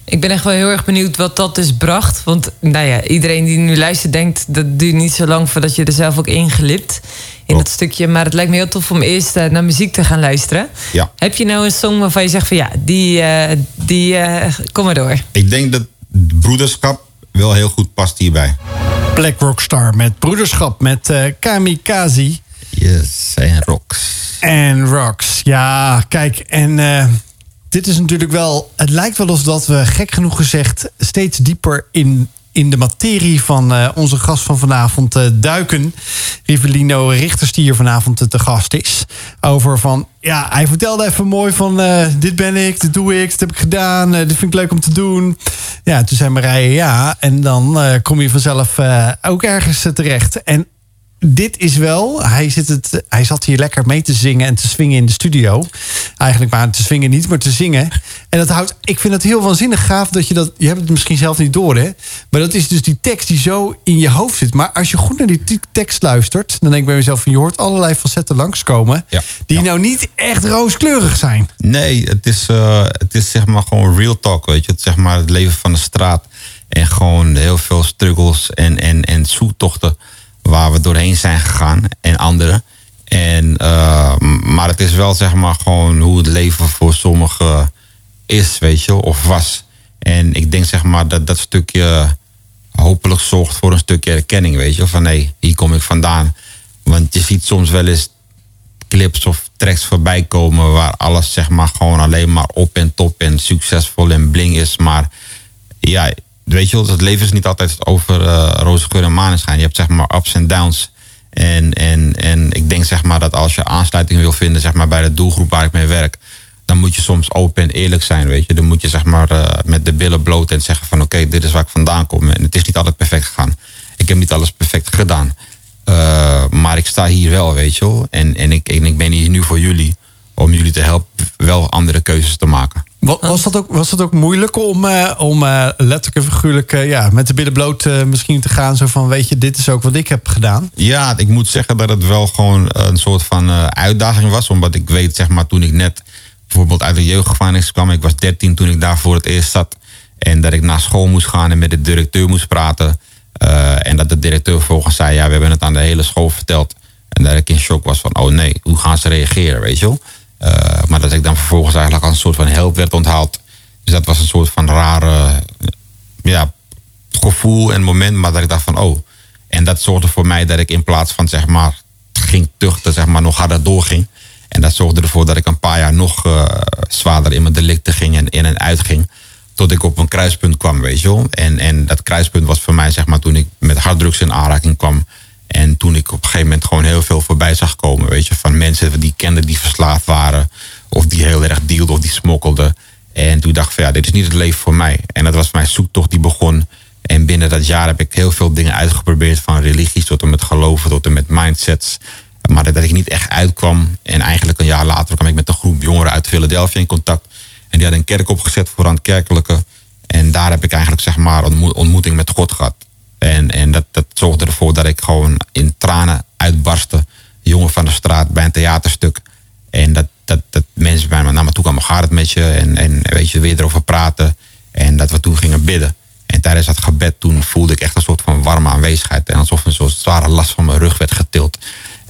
Ik ben echt wel heel erg benieuwd wat dat dus bracht. Want nou ja, iedereen die nu luistert denkt... dat duurt niet zo lang voordat je er zelf ook inglipt. In dat stukje. Maar het lijkt me heel tof om eerst eh, naar muziek te gaan luisteren. Ja. Heb je nou een song waarvan je zegt van... ja, die, eh, die eh, kom maar door. Ik denk dat broederschap wel heel goed past hierbij. Black Rockstar met broederschap met eh, Kamikaze Yes, en rocks. en Rocks. Ja, kijk, en eh, dit is natuurlijk wel... Het lijkt wel alsof dat we, gek genoeg gezegd... steeds dieper in, in de materie van eh, onze gast van vanavond eh, duiken. Rivelino Richters, die hier vanavond eh, te gast is. Over van... Ja, hij vertelde even mooi van... dit ben ik, dit doe ik, dit heb ik gedaan. dit vind ik leuk om te doen. Ja, toen zei Marije ja. En dan kom je vanzelf ook ergens terecht. En dit is wel, hij, zit het, hij zat hier lekker mee te zingen en te swingen in de studio. Eigenlijk maar te swingen niet, maar te zingen. En dat houdt, ik vind het heel waanzinnig gaaf dat je dat, je hebt het misschien zelf niet door hè. Maar dat is dus die tekst die zo in je hoofd zit. Maar als je goed naar die tekst luistert, dan denk ik bij mezelf van je hoort allerlei facetten langskomen. Ja. Die Ja. nou niet echt rooskleurig zijn. Nee, het is, eh, het is zeg maar gewoon real talk, weet je. Het, zeg maar het leven van de straat. En gewoon heel veel struggles en, en, en zoektochten waar we doorheen zijn gegaan. En anderen. En, eh, m- maar het is wel zeg maar gewoon hoe het leven voor sommigen is, weet je, of was. En ik denk zeg maar dat dat stukje hopelijk zorgt voor een stukje erkenning, weet je. Van hé, hier kom ik vandaan. Want je ziet soms wel eens clips of tracks voorbij komen waar alles zeg maar gewoon alleen maar op en top en succesvol en bling is. Maar ja, weet je wel, het leven is niet altijd over eh roze geur en maneschijn. Je hebt zeg maar ups en downs. En, en, en ik denk zeg maar dat als je aansluiting wil vinden zeg maar bij de doelgroep waar ik mee werk, dan moet je soms open en eerlijk zijn, weet je. Dan moet je zeg maar eh, met de billen bloot en zeggen van oké, dit is waar ik vandaan kom. En het is niet altijd perfect gegaan. Ik heb niet alles perfect gedaan. Eh, maar ik sta hier wel, weet je wel. En, en, ik, en ik ben hier nu voor jullie. Om jullie te helpen wel andere keuzes te maken. Wa- Was dat ook, was dat ook moeilijk om, eh, om eh, letterlijk en figuurlijk eh, ja, met de billen bloot misschien te gaan? Zo van, weet je, dit is ook wat ik heb gedaan. Ja, ik moet zeggen dat het wel gewoon een soort van uitdaging was. Omdat ik weet, zeg maar, toen ik net bijvoorbeeld uit de jeugdgevangenis kwam. Ik was 13 toen ik daar voor het eerst zat. En dat ik naar school moest gaan en met de directeur moest praten. En dat de directeur vervolgens zei, ja, we hebben het aan de hele school verteld. En dat ik in shock was van, oh nee, hoe gaan ze reageren, weet je wel? Eh, maar dat ik dan vervolgens eigenlijk als een soort van help werd onthaald. Dus dat was een soort van rare ja, gevoel en moment. Maar dat ik dacht van, oh. En dat zorgde voor mij dat ik in plaats van, zeg maar, ging tuchten, zeg maar, nog harder doorging. En dat zorgde ervoor dat ik een paar jaar nog eh, zwaarder in mijn delicten ging en in en uit ging. Tot ik op een kruispunt kwam, weet je wel. En, en dat kruispunt was voor mij, zeg maar, toen ik met harddrugs in aanraking kwam. En toen ik op een gegeven moment gewoon heel veel voorbij zag komen, weet je. Van mensen die ik kende die verslaafd waren. Of die heel erg dealden of die smokkelden. En toen dacht ik van ja, dit is niet het leven voor mij. En dat was mijn zoektocht die begon. En binnen dat jaar heb ik heel veel dingen uitgeprobeerd. Van religies tot en met geloven, tot en met mindsets. Maar dat ik niet echt uitkwam. En eigenlijk een jaar later kwam ik met een groep jongeren uit Philadelphia in contact. En die hadden een kerk opgezet voor aan het kerkelijke. En daar heb ik eigenlijk zeg maar een ontmo- ontmoeting met God gehad. En, en dat, dat zorgde ervoor dat ik gewoon in tranen uitbarstte. Jongen van de straat bij een theaterstuk. En dat, dat, dat mensen bij me naar me toe kwamen, gaat het met je? En, en weet je, weer erover praten. En dat we toen gingen bidden. En tijdens dat gebed toen voelde ik echt een soort van warme aanwezigheid. En alsof een soort zware last van mijn rug werd getild.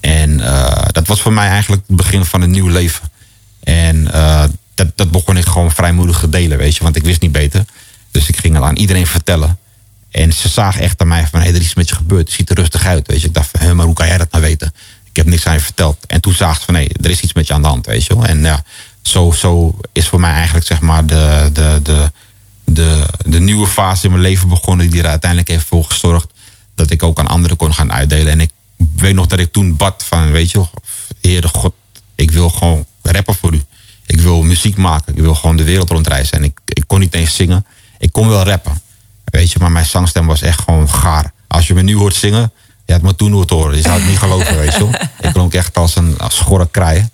En eh, dat was voor mij eigenlijk het begin van een nieuw leven. En eh, dat, dat begon ik gewoon vrijmoedig te delen, weet je. Want ik wist niet beter. Dus ik ging het aan iedereen vertellen. En ze zagen echt aan mij van, hé, er is iets met je gebeurd. Het ziet er rustig uit, weet je. Ik dacht van, hé, maar hoe kan jij dat nou weten? Ik heb niks aan je verteld. En toen zagen ze van, nee, er is iets met je aan de hand, weet je. En ja, zo, zo is voor mij eigenlijk, zeg maar, de, de, de, de, de nieuwe fase in mijn leven begonnen... die er uiteindelijk heeft voor gezorgd dat ik ook aan anderen kon gaan uitdelen. En ik weet nog dat ik toen bad van, weet je wel, Heere God, ik wil gewoon rappen voor u. Ik wil muziek maken. Ik wil gewoon de wereld rondreizen. En ik, ik kon niet eens zingen. Ik kon wel rappen. Weet je, maar mijn zangstem was echt gewoon gaar. Als je me nu hoort zingen, je had me toen hoort horen. Je zou het niet geloven, weet je. Ik klonk echt als een als schorre kraai.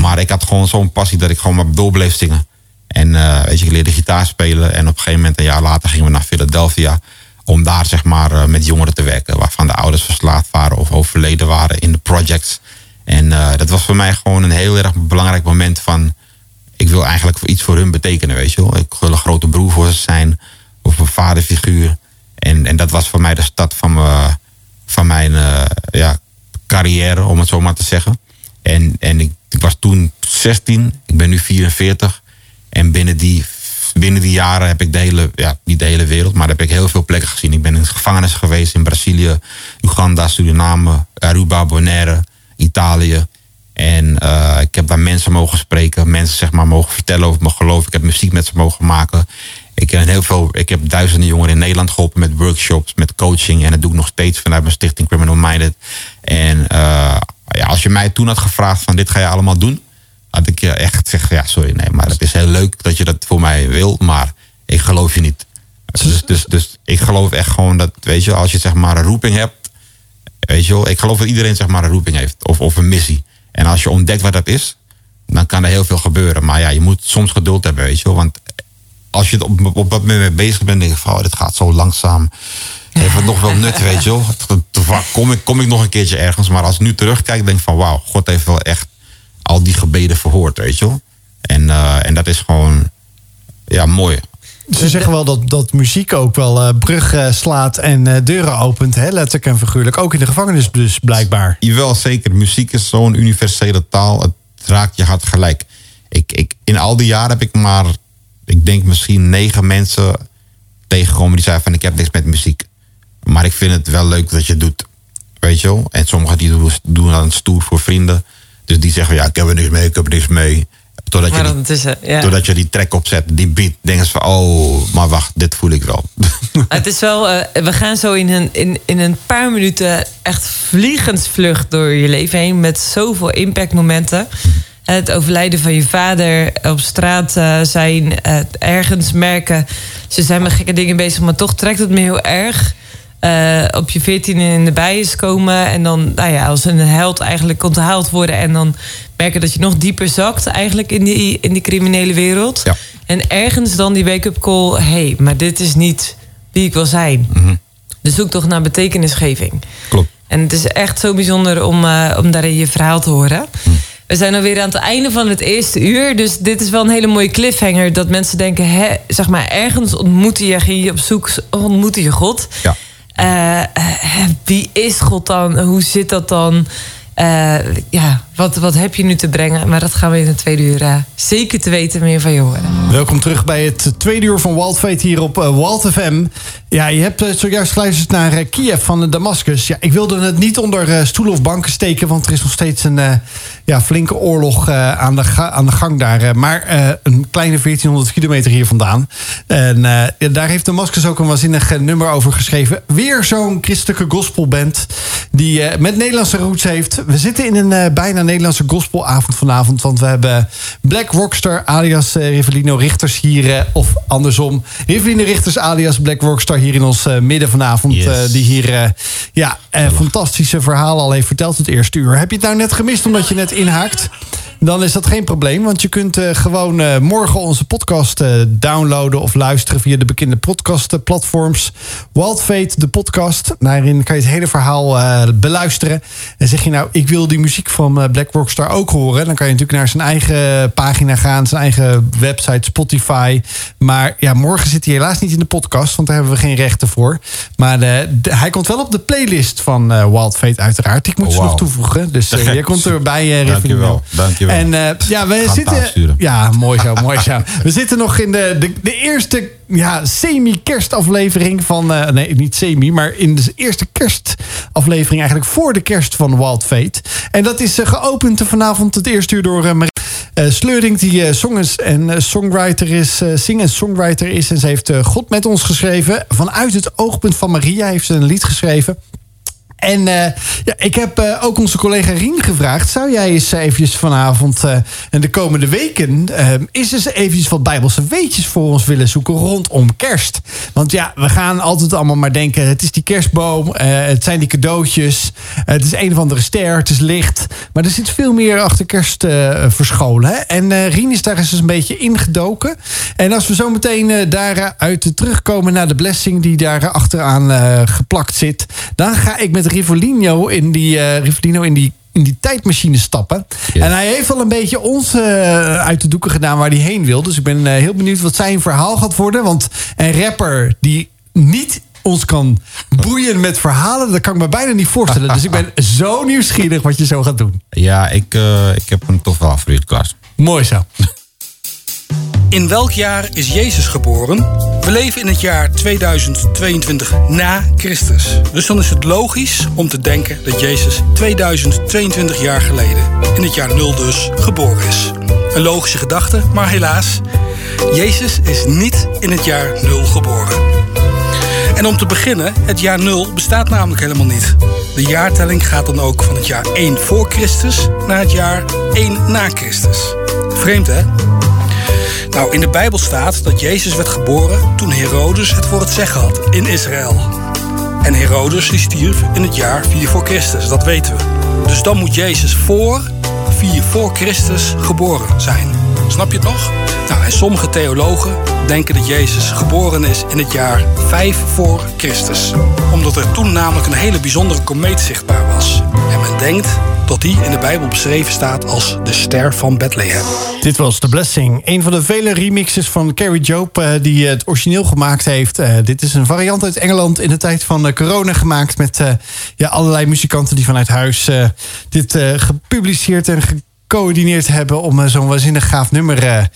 Maar ik had gewoon zo'n passie dat ik gewoon maar door bleef zingen. En eh, weet je, ik leerde gitaar spelen. En op een gegeven moment, een jaar later, gingen we naar Philadelphia. Om daar zeg maar eh, met jongeren te werken. Waarvan de ouders verslaafd waren of overleden waren in de projects. En eh, dat was voor mij gewoon een heel erg belangrijk moment van... Ik wil eigenlijk iets voor hun betekenen, weet je wel. Ik wil een grote broer voor ze zijn. Of een vaderfiguur. En, en dat was voor mij de start van, me, van mijn eh, ja, carrière, om het zo maar te zeggen. En, en ik, was toen 16, ik ben nu 44. En binnen die, binnen die jaren heb ik de hele, ja, niet de hele wereld, maar heb ik heel veel plekken gezien. Ik ben in gevangenis geweest in Brazilië, Uganda, Suriname, Aruba, Bonaire, Italië. En eh, ik heb daar mensen mogen spreken, mensen zeg maar mogen vertellen over mijn geloof. Ik heb muziek met ze mogen maken. Ik heb, heel veel, ik heb duizenden jongeren in Nederland geholpen met workshops, met coaching. En dat doe ik nog steeds vanuit mijn stichting Criminal Minded. En eh, ja, als je mij toen had gevraagd van dit ga je allemaal doen, had ik je echt gezegd, ja sorry, nee, maar het is heel leuk dat je dat voor mij wil, maar ik geloof je niet. Dus, dus, dus ik geloof echt gewoon dat, weet je, als je zeg maar een roeping hebt, weet je wel, ik geloof dat iedereen zeg maar een roeping heeft of, of een missie. En als je ontdekt wat dat is, dan kan er heel veel gebeuren. Maar ja, je moet soms geduld hebben, weet je wel. Want als je op, op dat moment mee bezig bent, denk je van, oh, dit gaat zo langzaam. Heeft het nog wel nut, weet je wel. Kom ik, kom ik nog een keertje ergens. Maar als ik nu terugkijk, denk ik van, wauw, God heeft wel echt al die gebeden verhoord, weet je wel. En, eh, en dat is gewoon, ja, mooi. Ze zeggen wel dat, dat muziek ook wel eh, bruggen slaat en eh, deuren opent. Hè? Letterlijk en figuurlijk. Ook in de gevangenis dus blijkbaar. Jawel, zeker. Muziek is zo'n universele taal. Het raakt je hart gelijk. Ik, ik, in al die jaren heb ik maar, ik denk misschien negen mensen tegengekomen die zeiden van ik heb niks met muziek. Maar ik vind het wel leuk dat je het doet. Weet je wel? En sommigen die doen, dan stoer voor vrienden. Dus die zeggen ja, ik heb er niks mee, ik heb er niks mee. Totdat je, die, ja. totdat je die track opzet, die beat, denken ze van oh, maar wacht, dit voel ik wel. Het is wel, eh, we gaan zo in een, in, in een paar minuten echt vliegensvlucht door je leven heen. Met zoveel impactmomenten. Het overlijden van je vader, op straat eh, zijn, eh, ergens merken. Ze zijn met gekke dingen bezig, maar toch trekt het me heel erg. Eh, op je veertiende in de bijen komen. En dan nou ja, als een held eigenlijk onthaald worden. En dan merken dat je nog dieper zakt eigenlijk in die, in die criminele wereld. Ja. En ergens dan die wake-up call. Hé, hey, maar dit is niet wie ik wil zijn. De zoektocht naar betekenisgeving. Klopt. En het is echt zo bijzonder om, om daarin je verhaal te horen. We zijn alweer aan het einde van het eerste uur. Dus dit is wel een hele mooie cliffhanger. Dat mensen denken, hè, zeg maar, ergens ontmoette je, ging je op zoek, ontmoette je God. Ja. Eh, eh, wie is God dan? Hoe zit dat dan? Eh, ja, wat, wat heb je nu te brengen? Maar dat gaan we in de tweede uur eh, zeker te weten meer van je horen. Welkom terug bij het tweede uur van Wild Fate hier op uh, Wild FM. Ja, je hebt eh, zojuist geluisterd naar eh, Kiev van Damascus. Ja, ik wilde het niet onder eh, stoelen of banken steken... want er is nog steeds een eh, ja, flinke oorlog eh, aan, de aan de gang daar. eh, maar eh, een kleine 1400 kilometer hier vandaan. En eh, daar heeft Damascus ook een waanzinnig eh, nummer over geschreven. Weer zo'n christelijke gospelband die eh, met Nederlandse roots heeft. We zitten in een eh, bijna Nederlandse gospelavond vanavond... want we hebben Black Rockstar alias eh, Rivelino Richters hier... eh, of andersom, Rivelino Richters alias Black Rockstar hier in ons eh, midden vanavond. Yes. die hier ja, fantastische verhalen al heeft verteld het eerste uur. Heb je het nou net gemist omdat je net inhaakt? Dan is dat geen probleem. Want je kunt eh, gewoon eh, morgen onze podcast eh, downloaden of luisteren via de bekende podcastplatforms. Wild Fate, de podcast. Daarin kan je het hele verhaal beluisteren. En zeg je nou, ik wil die muziek van Black Rockstar ook horen. Dan kan je natuurlijk naar zijn eigen pagina gaan, zijn eigen website, Spotify. Maar ja, morgen zit hij helaas niet in de podcast, want daar hebben we geen rechten voor. Maar de- hij komt wel op de playlist van Wild Fate, uiteraard. Ik moet Oh, ze nog toevoegen. Dus jij komt erbij, eh Riff. Dankjewel, En eh, ja, we zitten. Ja, mooi zo, mooi zo. We zitten nog in de, de, de eerste ja, semi-kerstaflevering van. eh, nee, niet semi, maar in de eerste kerstaflevering eigenlijk voor de kerst van Wild Fate. En dat is eh, geopend vanavond het eerste uur door. Marie Sleuring, die song is en songwriter is, sing- en songwriter is. En ze heeft God met ons geschreven. Vanuit het oogpunt van Maria heeft ze een lied geschreven. En eh, ja, ik heb eh, ook onze collega Rien gevraagd... zou jij eens eventjes vanavond eh, en de komende weken... eh, eens eventjes wat bijbelse weetjes voor ons willen zoeken rondom kerst? Want ja, we gaan altijd allemaal maar denken... het is die kerstboom, eh, het zijn die cadeautjes... eh, het is een of andere ster, het is licht... maar er zit veel meer achter kerst eh, verscholen. Hè? En eh Rien is daar eens een beetje ingedoken. En als we zo meteen eh, daaruit terugkomen naar de blessing... die daar achteraan eh, geplakt zit... dan ga ik met Rivolino in die, eh, Rivolino in die, in die tijdmachine stappen. Yes. En hij heeft al een beetje ons eh, uit de doeken gedaan waar hij heen wil. Dus ik ben eh, heel benieuwd wat zijn verhaal gaat worden. Want een rapper die niet ons kan boeien met verhalen... dat kan ik me bijna niet voorstellen. Dus ik ben zo nieuwsgierig wat je zo gaat doen. Ja, ik, eh, ik heb een toch wel voor je Klaas. Mooi zo. In welk jaar is Jezus geboren? We leven in het jaar 2022 na Christus. Dus dan is het logisch om te denken dat Jezus 2022 jaar geleden, in het jaar 0 dus, geboren is. Een logische gedachte, maar helaas, Jezus is niet in het jaar 0 geboren. En om te beginnen, het jaar 0 bestaat namelijk helemaal niet. De jaartelling gaat dan ook van het jaar 1 voor Christus naar het jaar 1 na Christus. Vreemd hè? Nou, in de Bijbel staat dat Jezus werd geboren toen Herodes het voor het zeggen had in Israël. En Herodes stierf in het jaar 4 voor Christus, dat weten we. Dus dan moet Jezus voor 4 voor Christus geboren zijn. Snap je het nog? Nou, en sommige theologen denken dat Jezus geboren is in het jaar 5 voor Christus. Omdat er toen namelijk een hele bijzondere komeet zichtbaar was. En men denkt dat die in de Bijbel beschreven staat als de ster van Bethlehem. Dit was The Blessing. Een van de vele remixes van Carrie Job eh, die het origineel gemaakt heeft. Eh, dit is een variant uit Engeland in de tijd van eh, corona gemaakt. Met eh, ja, allerlei muzikanten die vanuit huis eh, dit eh, gepubliceerd en gecoördineerd hebben. Om zo'n waanzinnig gaaf nummer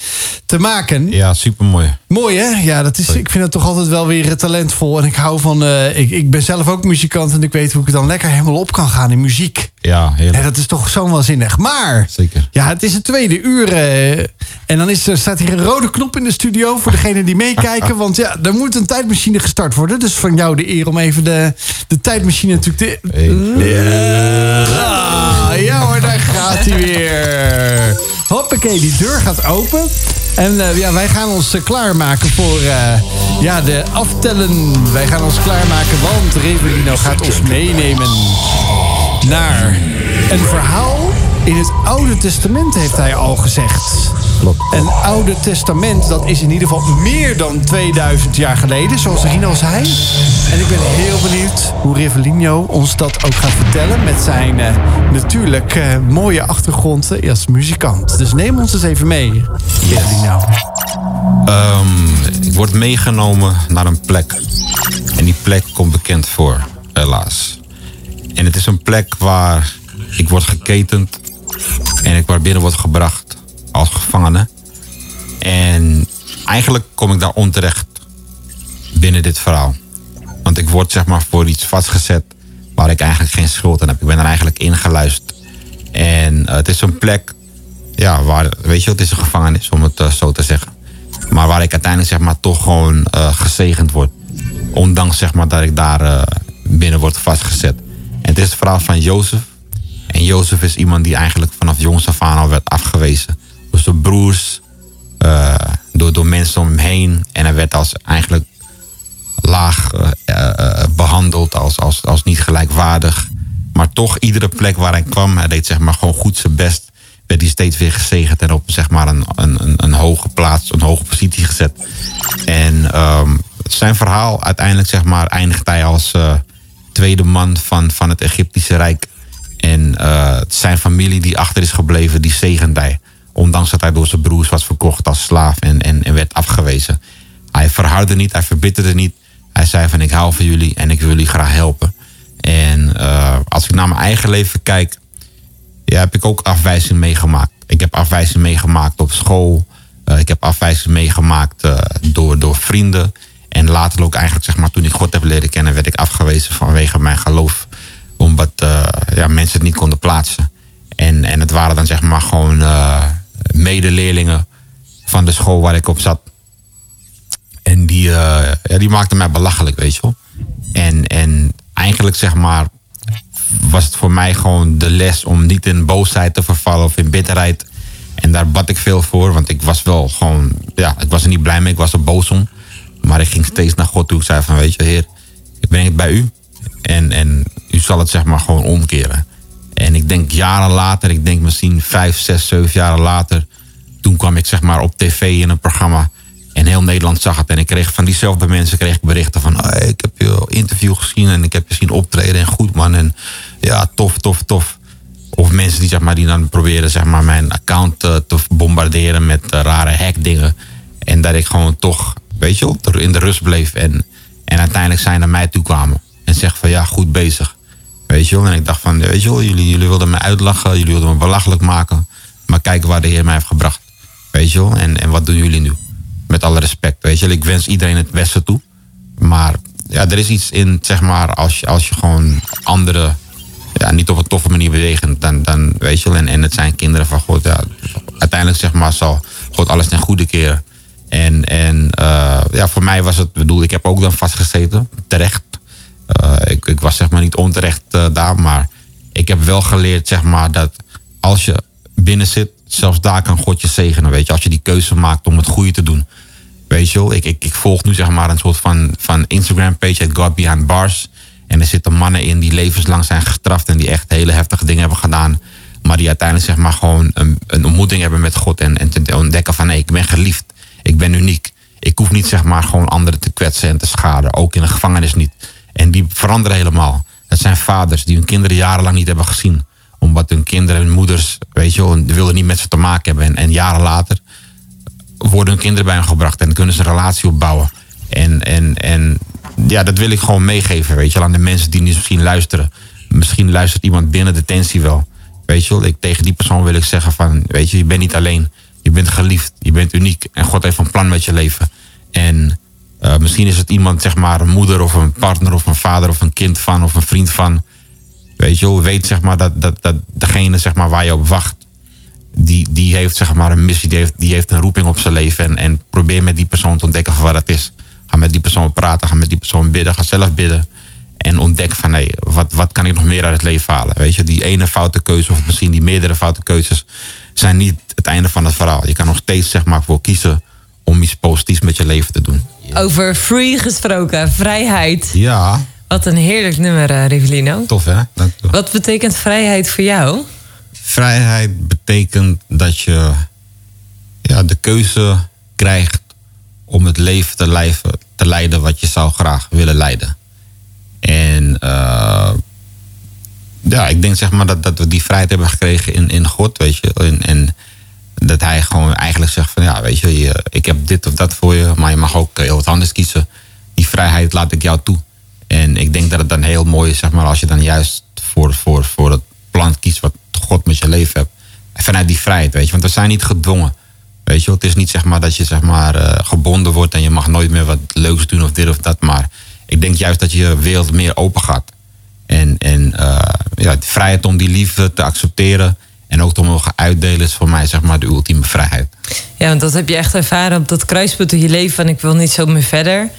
te maken. Ja, supermooi. Mooi hè? Ja, dat is, ik vind het toch altijd wel weer talentvol. En ik hou van. eh, ik, ik ben zelf ook muzikant en ik weet hoe ik dan lekker helemaal op kan gaan in muziek. Ja, Ja, dat is toch zo waanzinnig. Maar. Zeker. Ja, het is het tweede uur. eh, en dan is, er staat hier een rode knop in de studio voor degenen die meekijken. Want ja, er moet een tijdmachine gestart worden. Dus van jou de eer om even de, de tijdmachine natuurlijk te... Ja, ja hoor, daar gaat hij weer. Hoppakee, die deur gaat open. En eh, ja, wij gaan ons eh, klaarmaken voor eh, ja, de aftellen. Wij gaan ons klaarmaken, want Revelino gaat ons meenemen naar een verhaal in het Oude Testament, heeft hij al gezegd. Klopt. Een Oude Testament, dat is in ieder geval meer dan 2000 jaar geleden, zoals Rino zei. En ik ben heel benieuwd hoe Rivellino ons dat ook gaat vertellen... met zijn eh, natuurlijk eh, mooie achtergrond als muzikant. Dus neem ons eens even mee, Rivellino. Ehm, ik word meegenomen naar een plek. En die plek komt bekend voor, helaas. En het is een plek waar ik word geketend. En ik waar binnen word gebracht als gevangene. En eigenlijk kom ik daar onterecht binnen dit verhaal. Want ik word zeg maar voor iets vastgezet waar ik eigenlijk geen schuld aan heb. Ik ben er eigenlijk ingeluisterd. En eh, het is een plek ja, waar, weet je, het is een gevangenis om het eh, zo te zeggen. Maar waar ik uiteindelijk zeg maar toch gewoon eh, gezegend word. Ondanks zeg maar dat ik daar binnen word vastgezet. Het is het verhaal van Jozef. En Jozef is iemand die eigenlijk vanaf jongs af aan al werd afgewezen. Door zijn broers, eh, door, door mensen om hem heen. En hij werd als eigenlijk laag eh, eh, eh, behandeld, als, als, als niet gelijkwaardig. Maar toch, iedere plek waar hij kwam, hij deed zeg maar gewoon goed zijn best. werd hij steeds weer gezegend en op zeg maar een, een, een, hoge plaats, een hoge positie gezet. En ehm, zijn verhaal uiteindelijk zeg maar eindigt hij als tweede man van, van het Egyptische Rijk. En eh, zijn familie die achter is gebleven, die zegent. Ondanks dat hij door zijn broers was verkocht als slaaf en, en, en werd afgewezen. Hij verhardde niet, hij verbitterde niet. Hij zei van ik hou van jullie en ik wil jullie graag helpen. En eh, als ik naar mijn eigen leven kijk, ja, heb ik ook afwijzing meegemaakt. Ik heb afwijzing meegemaakt op school. Eh, ik heb afwijzing meegemaakt door, door vrienden. En later ook eigenlijk, zeg maar, toen ik God heb leren kennen, werd ik afgewezen vanwege mijn geloof. Omdat eh, ja, mensen het niet konden plaatsen. En, en het waren dan zeg maar gewoon eh, medeleerlingen van de school waar ik op zat. En die, eh, ja, die maakten mij belachelijk, weet je wel. En, en eigenlijk zeg maar was het voor mij gewoon de les om niet in boosheid te vervallen of in bitterheid. En daar bad ik veel voor, want ik was wel gewoon, ja, ik was er niet blij mee, ik was er boos om. Maar ik ging steeds naar God toe. Ik zei van, weet je, Heer, ik het bij u. En, en u zal het zeg maar gewoon omkeren. En ik denk jaren later, ik denk misschien vijf, zes, zeven jaren later. Toen kwam ik zeg maar op tv in een programma. En heel Nederland zag het. En ik kreeg van diezelfde mensen kreeg ik berichten van... "Hey, ik heb je interview gezien en ik heb je zien optreden. En goed man. En ja, tof, tof, tof. Of mensen die, zeg maar, die dan proberen zeg maar, mijn account eh, te bombarderen met eh, rare hackdingen. En dat ik gewoon toch, weet je wel, in de rust bleef. En, en uiteindelijk zij naar mij toe kwamen. En zeggen van ja, goed bezig. Weet je wel. En ik dacht van, weet je wel, jullie, jullie wilden me uitlachen. Jullie wilden me belachelijk maken. Maar kijk waar de Heer mij heeft gebracht. Weet je wel. En, en wat doen jullie nu? Met alle respect, weet je wel. Ik wens iedereen het beste toe. Maar ja, er is iets in, zeg maar, als je, als je gewoon anderen ja, niet op een toffe manier bewegen, dan, dan weet je wel. En, en het zijn kinderen van God. Ja, uiteindelijk zeg maar zal God alles ten goede keren. En, en ja, voor mij was het, bedoel, ik heb ook dan vastgezeten, terecht. Eh, ik, ik was zeg maar niet onterecht eh, daar, maar ik heb wel geleerd zeg maar dat als je binnen zit, zelfs daar kan God je zegenen, weet je. Als je die keuze maakt om het goede te doen. Weet je wel, ik, ik, ik volg nu zeg maar een soort van, van Instagram page, het God Behind Bars. En er zitten mannen in die levenslang zijn gestraft en die echt hele heftige dingen hebben gedaan. Maar die uiteindelijk zeg maar gewoon een, een ontmoeting hebben met God en, en te ontdekken van nee, ik ben geliefd. Ik ben uniek. Ik hoef niet zeg maar gewoon anderen te kwetsen en te schaden. Ook in de gevangenis niet. En die veranderen helemaal. Dat zijn vaders die hun kinderen jarenlang niet hebben gezien. Omdat hun kinderen en moeders, weet je wel, wilden niet met ze te maken hebben. En, en jaren later worden hun kinderen bij hen gebracht en kunnen ze een relatie opbouwen. En, en, en ja, dat wil ik gewoon meegeven, weet je aan de mensen die nu misschien luisteren. Misschien luistert iemand binnen detentie wel. Weet je wel, ik, tegen die persoon wil ik zeggen van, weet je, je bent niet alleen. Je bent geliefd, je bent uniek en God heeft een plan met je leven. En eh, misschien is het iemand, zeg maar, een moeder of een partner of een vader of een kind van of een vriend van. Weet je weet zeg maar dat, dat, dat degene zeg maar, waar je op wacht, die, die heeft zeg maar een missie, die heeft, die heeft een roeping op zijn leven. En, en probeer met die persoon te ontdekken van wat het is. Ga met die persoon praten, ga met die persoon bidden, ga zelf bidden. En ontdek van hé, wat, wat kan ik nog meer uit het leven halen? Weet je, die ene foute keuze of misschien die meerdere foute keuzes zijn niet het einde van het verhaal. Je kan nog steeds zeg maar voor kiezen om iets positiefs met je leven te doen. Over free gesproken, vrijheid. Ja, Wat een heerlijk nummer, Rivelino. tof hè? Dank je wel. Wat betekent vrijheid voor jou? Vrijheid betekent dat je ja, de keuze krijgt om het leven te, lijven, te leiden wat je zou graag willen leiden. En eh, ja, ik denk zeg maar dat, dat we die vrijheid hebben gekregen in, in God, weet je. En, en dat hij gewoon eigenlijk zegt van ja, weet je, je, ik heb dit of dat voor je, maar je mag ook heel wat anders kiezen. Die vrijheid laat ik jou toe. En ik denk dat het dan heel mooi is, zeg maar, als je dan juist voor, voor, voor het plan kiest wat God met je leven hebt. Vanuit die vrijheid, weet je, want we zijn niet gedwongen. Weet je, het is niet zeg maar dat je zeg maar eh, gebonden wordt en je mag nooit meer wat leuks doen of dit of dat. Maar ik denk juist dat je wereld meer open gaat. En, en eh, ja, de vrijheid om die liefde te accepteren en ook te mogen uitdelen is voor mij zeg maar de ultieme vrijheid. Ja, want dat heb je echt ervaren op dat kruispunt in je leven van ik wil niet zo meer verder.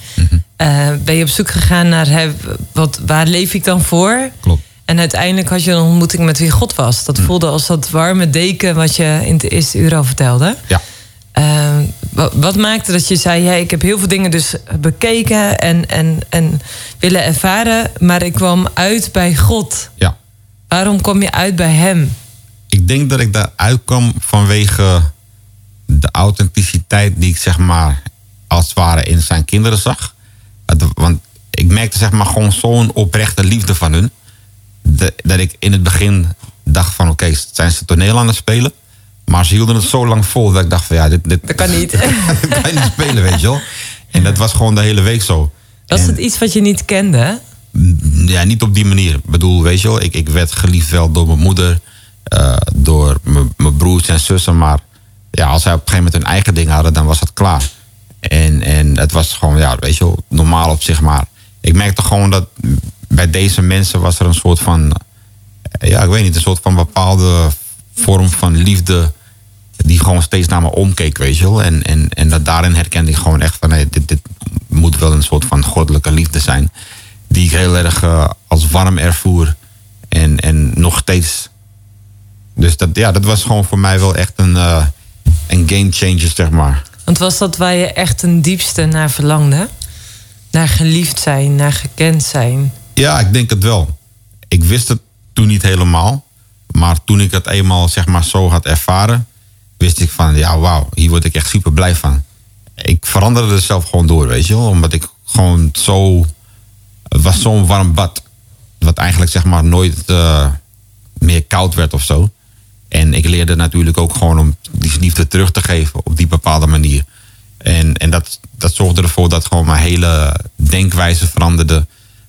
Eh, ben je op zoek gegaan naar hè, wat, waar leef ik dan voor? Klopt. En uiteindelijk had je een ontmoeting met wie God was. Dat voelde als dat warme deken wat je in de eerste uur al vertelde. Ja. Eh, wat, wat maakte dat je zei, ja, ik heb heel veel dingen dus bekeken en, en, en willen ervaren, maar ik kwam uit bij God. Ja. Waarom kwam je uit bij Hem? Ik denk dat ik daaruit kwam vanwege de authenticiteit die ik zeg maar als het ware in zijn kinderen zag. Want ik merkte zeg maar gewoon zo'n oprechte liefde van hun. dat ik in het begin dacht van oké, zijn ze toneel aan het spelen? Maar ze hielden het zo lang vol dat ik dacht van ja, dit, dit Dat kan niet. dat kan je niet spelen, weet je wel. En dat was gewoon de hele week zo. Was En- het iets wat je niet kende? ja, niet op die manier. Ik bedoel, weet je wel, ik, ik werd geliefd wel door mijn moeder, eh, door mijn- broers en zussen. Maar ja, als zij op een gegeven moment hun eigen ding hadden, dan was het klaar. En, en het was gewoon, ja, weet je wel, normaal op zich. Maar ik merkte gewoon dat bij deze mensen was er een soort van, eh, ja, ik weet niet, een soort van bepaalde vorm van liefde die gewoon steeds naar me omkeek, weet je wel. En, en, en dat daarin herkende ik gewoon echt van, nee, dit, dit moet wel een soort van goddelijke liefde zijn. Die ik heel erg eh, als warm ervoer. En, en nog steeds. Dus dat, ja, dat was gewoon voor mij wel echt een, eh, een game changer, zeg maar. Want was dat waar je echt ten diepste naar verlangde? Naar geliefd zijn, naar gekend zijn. Ja, ik denk het wel. Ik wist het toen niet helemaal. Maar toen ik het eenmaal zeg maar zo had ervaren, wist ik van ja, wauw, hier word ik echt super blij van. Ik veranderde er zelf gewoon door, weet je wel. Omdat ik gewoon zo. Het was zo'n warm bad. Wat eigenlijk zeg maar nooit eh, meer koud werd of zo. En ik leerde natuurlijk ook gewoon om die liefde terug te geven op die bepaalde manier. En, en dat, dat zorgde ervoor dat gewoon mijn hele denkwijze veranderde.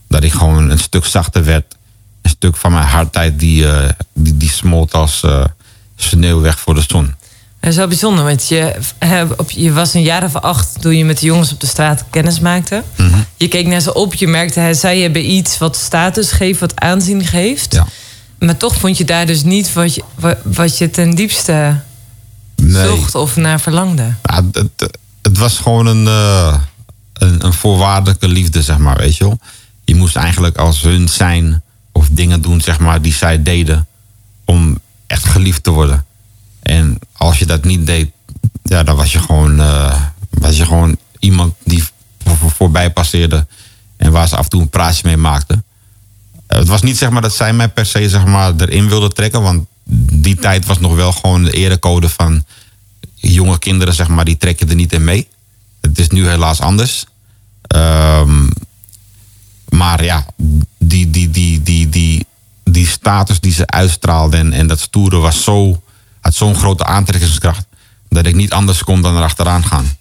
Dat ik gewoon een stuk zachter werd. Een stuk van mijn hardheid die, eh, die, die smolt als eh, sneeuw weg voor de zon. Dat is wel bijzonder, want je, op, je was een jaar of acht toen je met de jongens op de straat kennis maakte. Mhm. Je keek naar ze op, je merkte, zij hebben iets wat status geeft, wat aanzien geeft. Ja. Maar toch vond je daar dus niet wat je, wa- wat je ten diepste Nee. zocht of naar verlangde. Ja, het, het was gewoon een, eh, een, een voorwaardelijke liefde, zeg maar, weet je wel. Je moest eigenlijk als hun zijn of dingen doen, zeg maar, die zij deden om echt geliefd te worden. En als je dat niet deed, ja, dan was je gewoon, eh, was je gewoon iemand die voor, voor- voorbij passeerde en waar ze af en toe een praatje mee maakten. Het was niet zeg maar dat zij mij per se zeg maar erin wilde trekken, want die tijd was nog wel gewoon de erecode van jonge kinderen, zeg maar, die trekken er niet in mee. Het is nu helaas anders. Ehm, maar ja, die, die, die, die, die, die status die ze uitstraalde en, en dat stoere was zo, had zo'n grote aantrekkingskracht dat ik niet anders kon dan erachteraan gaan.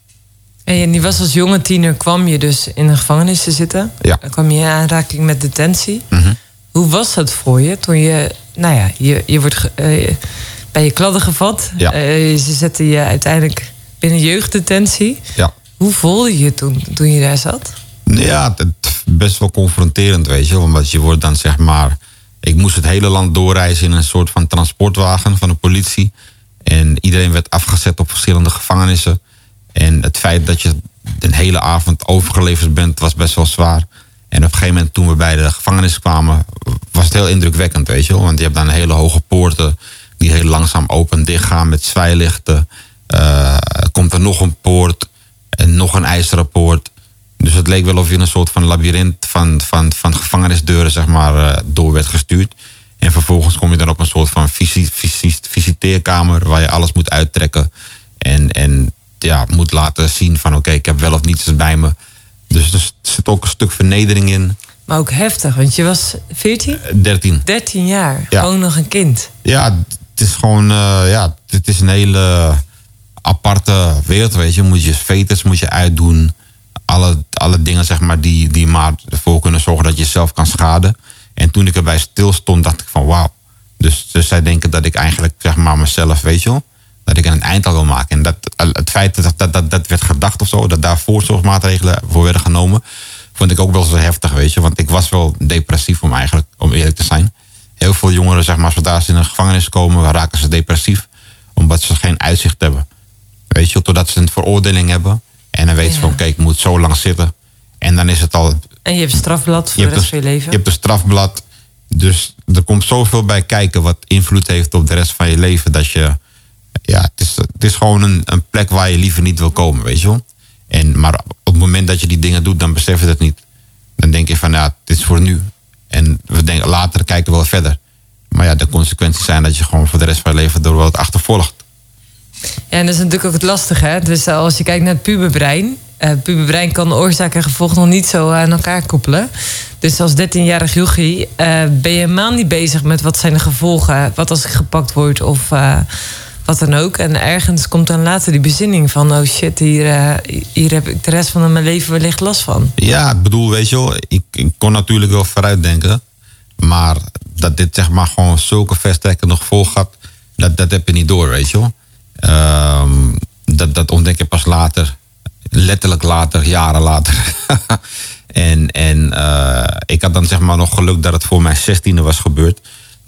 En je was als jonge tiener, kwam je dus in de gevangenis te zitten. Ja. Dan kwam je in aanraking met detentie. Mhm. Hoe was dat voor je toen je, nou ja, je, je wordt eh, bij je kladden gevat. Ja. Eh, ze zetten je uiteindelijk binnen jeugddetentie. Ja. Hoe voelde je toen, toen je daar zat? Ja, het best wel confronterend, weet je. Omdat je wordt dan zeg maar... Ik moest het hele land doorreizen in een soort van transportwagen van de politie. En iedereen werd afgezet op verschillende gevangenissen. En het feit dat je een hele avond overgeleverd bent, was best wel zwaar. En op een gegeven moment toen we bij de gevangenis kwamen, was het heel indrukwekkend, weet je wel. Want je hebt dan hele hoge poorten die heel langzaam open en dicht gaan met zwijlichten. Eh, komt er nog een poort en nog een ijzeren poort. Dus het leek wel of je in een soort van labyrint van, van, van gevangenisdeuren zeg maar, eh, door werd gestuurd. En vervolgens kom je dan op een soort van visi- visi- visiteerkamer waar je alles moet uittrekken. En, en ja, moet laten zien van oké, ik heb wel of niets bij me. Dus er zit ook een stuk vernedering in. Maar ook heftig, want je was 14, Eh, 13. 13 jaar. Ja. Gewoon nog een kind. Ja, het is gewoon, eh, ja, het is een hele aparte wereld, weet je. Moet je veters moet je uitdoen. Alle, alle dingen, zeg maar, die, die maar ervoor kunnen zorgen dat je jezelf kan schaden. En toen ik erbij stil stond, dacht ik van wauw. Dus, dus zij denken dat ik eigenlijk, zeg maar, mezelf, weet je wel. Dat ik er een eind aan wil maken. En dat, het feit dat, dat, dat, dat werd gedacht of zo, dat daar voorzorgsmaatregelen voor werden genomen, vond ik ook wel zo heftig, weet je. Want ik was wel depressief om eigenlijk, om eerlijk te zijn. Heel veel jongeren, zeg maar, zodra ze in een gevangenis komen, raken ze depressief. Omdat ze geen uitzicht hebben. Weet je, totdat ze een veroordeling hebben. En dan weten ze van, oké, ik moet zo lang zitten. En dan is het al En je hebt strafblad voor de rest van je leven. je hebt een strafblad. Dus er komt zoveel bij kijken wat invloed heeft op de rest van je leven. Dat je. Ja, het is, is gewoon een, een plek waar je liever niet wil komen, weet je wel. En, maar op het moment dat je die dingen doet, dan besef je het niet. Dan denk je van, ja, dit is voor nu. En we denken, later kijken we wel verder. Maar ja, de consequenties zijn dat je gewoon voor de rest van je leven door wat achtervolgt. Ja, en dat is natuurlijk ook het lastige. Hè? Dus eh, als je kijkt naar het puberbrein. eh puberbrein kan oorzaak en gevolg nog niet zo aan elkaar koppelen. Dus als 13-jarig jochie eh, ben je helemaal niet bezig met wat zijn de gevolgen. Wat als ik gepakt word of wat dan ook. En ergens komt dan later die bezinning van... oh shit, hier, eh, hier heb ik de rest van mijn leven wellicht last van. Ja, ik bedoel, weet je wel, ik, kon natuurlijk wel vooruitdenken. Maar dat dit zeg maar gewoon zulke verstrekkende gevolgen had, dat, dat heb je niet door, weet je wel. Ehm, dat, dat ontdek je pas later, letterlijk later, jaren later. en en eh, ik had dan zeg maar nog geluk dat het voor mijn zestiende was gebeurd.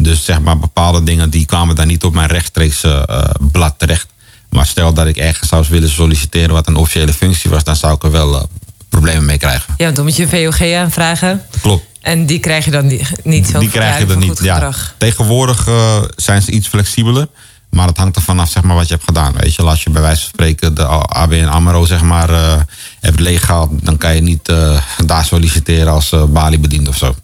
Dus zeg maar bepaalde dingen die kwamen dan niet op mijn rechtstreekse eh, blad terecht. Maar stel dat ik ergens zou willen solliciteren wat een officiële functie was, dan zou ik er wel eh, problemen mee krijgen. Ja, want dan moet je een VOG aanvragen. Klopt. En die krijg je dan niet zo Die krijg je er niet. Ja. Tegenwoordig eh, zijn ze iets flexibeler. Maar het hangt er vanaf zeg maar, wat je hebt gedaan. Weet je, als je bij wijze van spreken de ABN AMRO zeg maar, eh, hebt leeggehaald... dan kan je niet eh, daar solliciteren als uh, baliebediend of zo.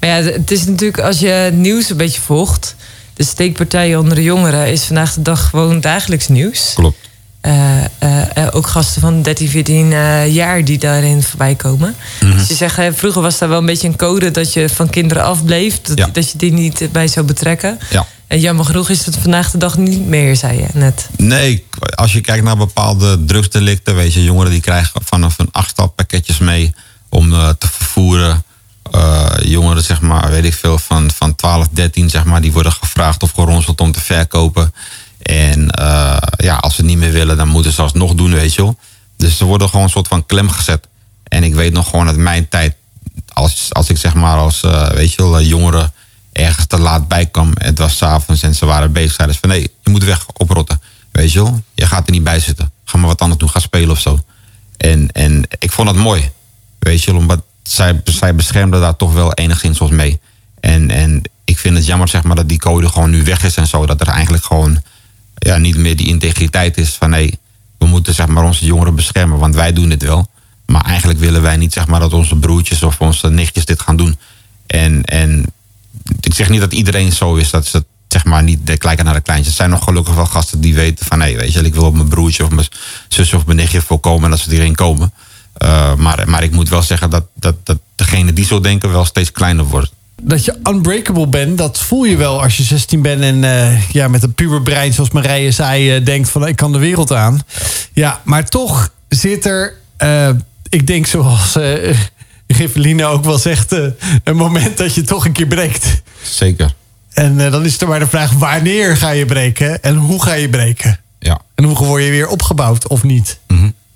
Maar ja, het is natuurlijk als je het nieuws een beetje volgt. De steekpartijen onder de jongeren is vandaag de dag gewoon dagelijks nieuws. Klopt. Eh, eh, eh, ook gasten van 13, 14 eh, jaar die daarin voorbij komen. Mhm. Dus je zegt, hè, vroeger was daar wel een beetje een code dat je van kinderen afbleef. Dat, Ja. dat je die niet bij zou betrekken. Ja. En jammer genoeg is het vandaag de dag niet meer, zei je net. Nee, als je kijkt naar bepaalde drugsdelicten, weet je, jongeren die krijgen vanaf een achttal pakketjes mee om eh, te vervoeren. Eh, jongeren, zeg maar, weet ik veel, van, van 12, 13, zeg maar, die worden gevraagd of geronseld om te verkopen. En eh, ja, als ze niet meer willen, dan moeten ze alsnog doen, weet je wel. Dus ze worden gewoon een soort van klem gezet. En ik weet nog gewoon uit mijn tijd, als, als ik zeg maar als, weet je wel, jongeren ergens te laat bij kwam. Het was s'avonds en ze waren bezig. Zeiden ze van nee, je moet weg oprotten. Weet je wel, je gaat er niet bij zitten. Ga maar wat anders doen, ga spelen of zo. En, en ik vond dat mooi. Weet je wel, omdat zij, zij beschermden daar toch wel enigszins ons mee. En, en ik vind het jammer zeg maar, dat die code gewoon nu weg is en zo. Dat er eigenlijk gewoon ja, niet meer die integriteit is van nee, we moeten zeg maar, onze jongeren beschermen, want wij doen dit wel. Maar eigenlijk willen wij niet zeg maar, dat onze broertjes of onze nichtjes dit gaan doen. En, en ik zeg niet dat iedereen zo is, dat ze zeg maar niet de- kijken naar de kleintjes. Er zijn nog gelukkig wel gasten die weten van nee, weet je, ik wil op mijn broertje of mijn zusje of mijn nichtje voorkomen dat ze erin komen. Eh, maar, maar ik moet wel zeggen dat, dat, dat degene die zo denken wel steeds kleiner wordt. Dat je unbreakable bent, dat voel je wel als je 16 bent en eh, ja, met een puberbrein, zoals Marije zei, eh, denkt van ik kan de wereld aan. Ja, maar toch zit er, ik denk zoals Riveline ook wel zegt, eh, een moment dat je toch een keer breekt. Zeker. En eh, dan is er maar de vraag, wanneer ga je breken en hoe ga je breken? Ja. En hoe word je weer opgebouwd of niet?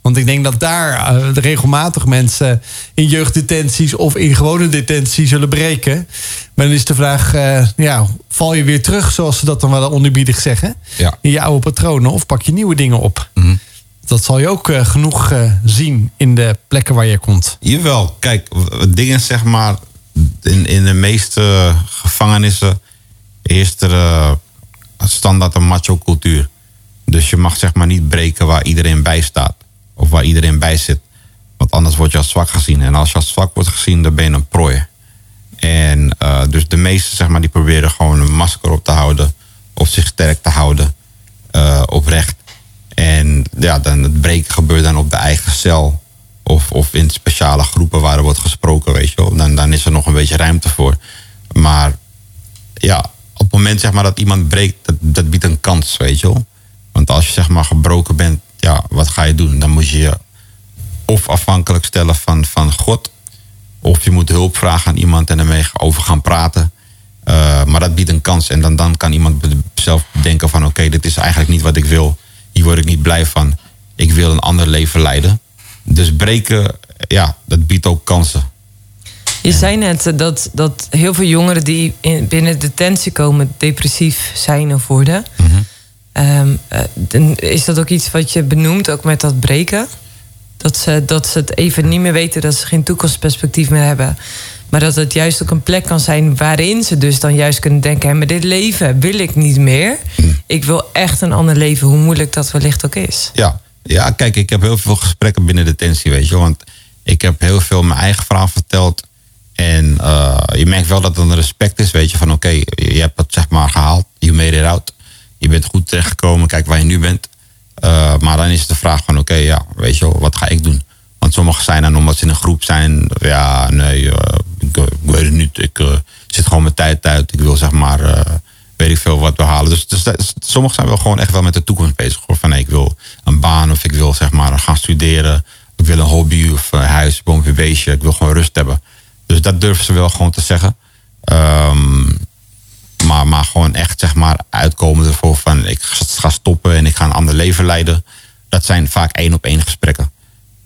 Want ik denk dat daar eh, regelmatig mensen in jeugddetenties of in gewone detentie zullen breken. Maar dan is de vraag, ja, val je weer terug, zoals ze dat dan wel onderbiedig zeggen, Ja. in je oude patronen, of pak je nieuwe dingen op? Dat zal je ook eh, genoeg eh, zien in de plekken waar je komt. Jawel, kijk, dingen zeg maar. In, in de meeste gevangenissen heerst er eh, standaard een macho cultuur. Dus je mag zeg maar niet breken waar iedereen bij staat. Of waar iedereen bij zit. Want anders word je als zwak gezien. En als je als zwak wordt gezien, dan ben je een prooi. En dus de meesten zeg maar, die proberen gewoon een masker op te houden. Of zich sterk te houden. oprecht. En ja, dan het breken gebeurt dan op de eigen cel. Of, of in speciale groepen waar er wordt gesproken, weet je wel. Dan, dan is er nog een beetje ruimte voor. Maar ja, op het moment zeg maar, dat iemand breekt, dat, dat biedt een kans, weet je wel. Want als je zeg maar gebroken bent, ja, wat ga je doen? Dan moet je je of afhankelijk stellen van, van God. Of je moet hulp vragen aan iemand en ermee over gaan praten. Eh, maar dat biedt een kans. En dan, dan kan iemand zelf denken van... oké, dit is eigenlijk niet wat ik wil. Hier word ik niet blij van. Ik wil een ander leven leiden. Dus breken, ja, dat biedt ook kansen. Je zei net dat, dat heel veel jongeren die in, binnen detentie komen depressief zijn of worden. Ehm, eh, is dat ook iets wat je benoemt, ook met dat breken? Dat ze, dat ze het even niet meer weten, dat ze geen toekomstperspectief meer hebben. Maar dat het juist ook een plek kan zijn waarin ze dus dan juist kunnen denken: "Hé, maar dit leven wil ik niet meer. Ik wil echt een ander leven, hoe moeilijk dat wellicht ook is. Ja. ja, kijk, ik heb heel veel gesprekken binnen detentie, weet je. Want ik heb heel veel mijn eigen verhaal verteld. En eh, je merkt wel dat er een respect is, weet je. Van oké, je hebt het zeg maar gehaald. made it out. Je bent goed terechtgekomen, kijk waar je nu bent. Eh, maar dan is het de vraag van, oké, ja, weet je wel, wat ga ik doen? Want sommigen zijn dan, omdat ze in een groep zijn, ja, nee, eh, ik, eh, ik weet het niet. Ik eh, zit gewoon mijn tijd uit. Ik wil zeg maar, weet ik veel wat behalen. Dus, dus is- sommigen zijn wel gewoon echt wel met de toekomst bezig. Hoor. Van, ik wil een baan of ik wil zeg maar gaan studeren. Ik wil een hobby of een huis, boompje, beestje. Ik wil gewoon rust hebben. Dus dat durven ze wel gewoon te zeggen. Ehm, maar, maar gewoon echt zeg maar uitkomen ervoor van ik ga stoppen en ik ga een ander leven leiden. Dat zijn vaak één op één gesprekken.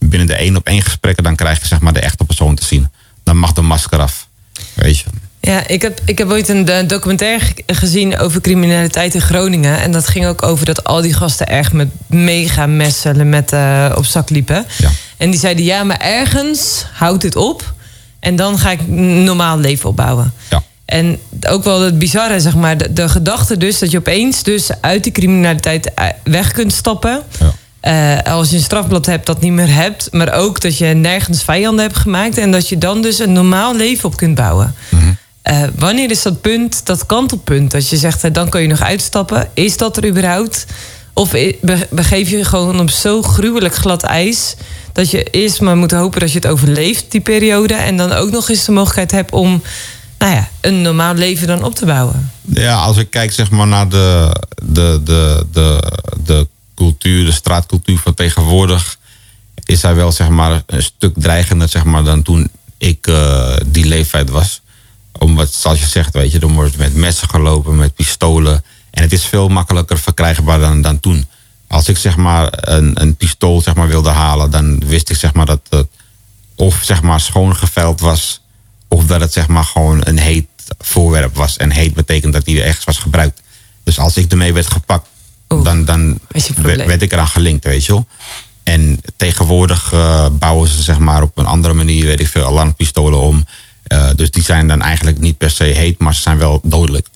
Binnen de één op één gesprekken dan krijg je zeg maar de echte persoon te zien. Dan mag de masker af. Weet je. Ja, ik heb, ik heb ooit een eh, documentaire ge- gezien over criminaliteit in Groningen. En dat ging ook over dat al die gasten erg met mega messen met, eh, op zak liepen. Ja. En die zeiden, ja, maar ergens houdt het op. En dan ga ik een normaal leven opbouwen. Ja. En ook wel het bizarre, zeg maar. De, de gedachte dus dat je opeens dus uit die criminaliteit eh, weg kunt stappen. Ja. Eh, als je een strafblad hebt, dat niet meer hebt. Maar ook dat je nergens vijanden hebt gemaakt. En dat je dan dus een normaal leven op kunt bouwen. Eh, wanneer is dat punt, dat kantelpunt? Dat je zegt, eh, dan kan je nog uitstappen. Is dat er überhaupt? Of begeef je je gewoon op zo gruwelijk glad ijs... dat je eerst maar moet hopen dat je het overleeft, die periode... en dan ook nog eens de mogelijkheid hebt om nou ja, een normaal leven dan op te bouwen. Ja, als ik kijk zeg maar naar de, de, de, de, de cultuur, de straatcultuur van tegenwoordig, is hij wel zeg maar een stuk dreigender zeg maar, dan toen ik eh, die leeftijd was. Omdat, zoals je zegt, weet je, er wordt met messen gelopen, met pistolen. En het is veel makkelijker verkrijgbaar dan, dan toen. Als ik zeg maar een, een pistool zeg maar, wilde halen, dan wist ik zeg maar dat het of zeg maar schoon geveild was, of dat het zeg maar gewoon een heet voorwerp was. En heet betekent dat die ergens was gebruikt. Dus als ik ermee werd gepakt, Dan, dan werd, werd ik eraan gelinkt, weet je wel. En tegenwoordig eh, bouwen ze zeg maar op een andere manier, weet ik veel, alarmpistolen om. Eh, dus die zijn dan eigenlijk niet per se heet, maar ze zijn wel dodelijk.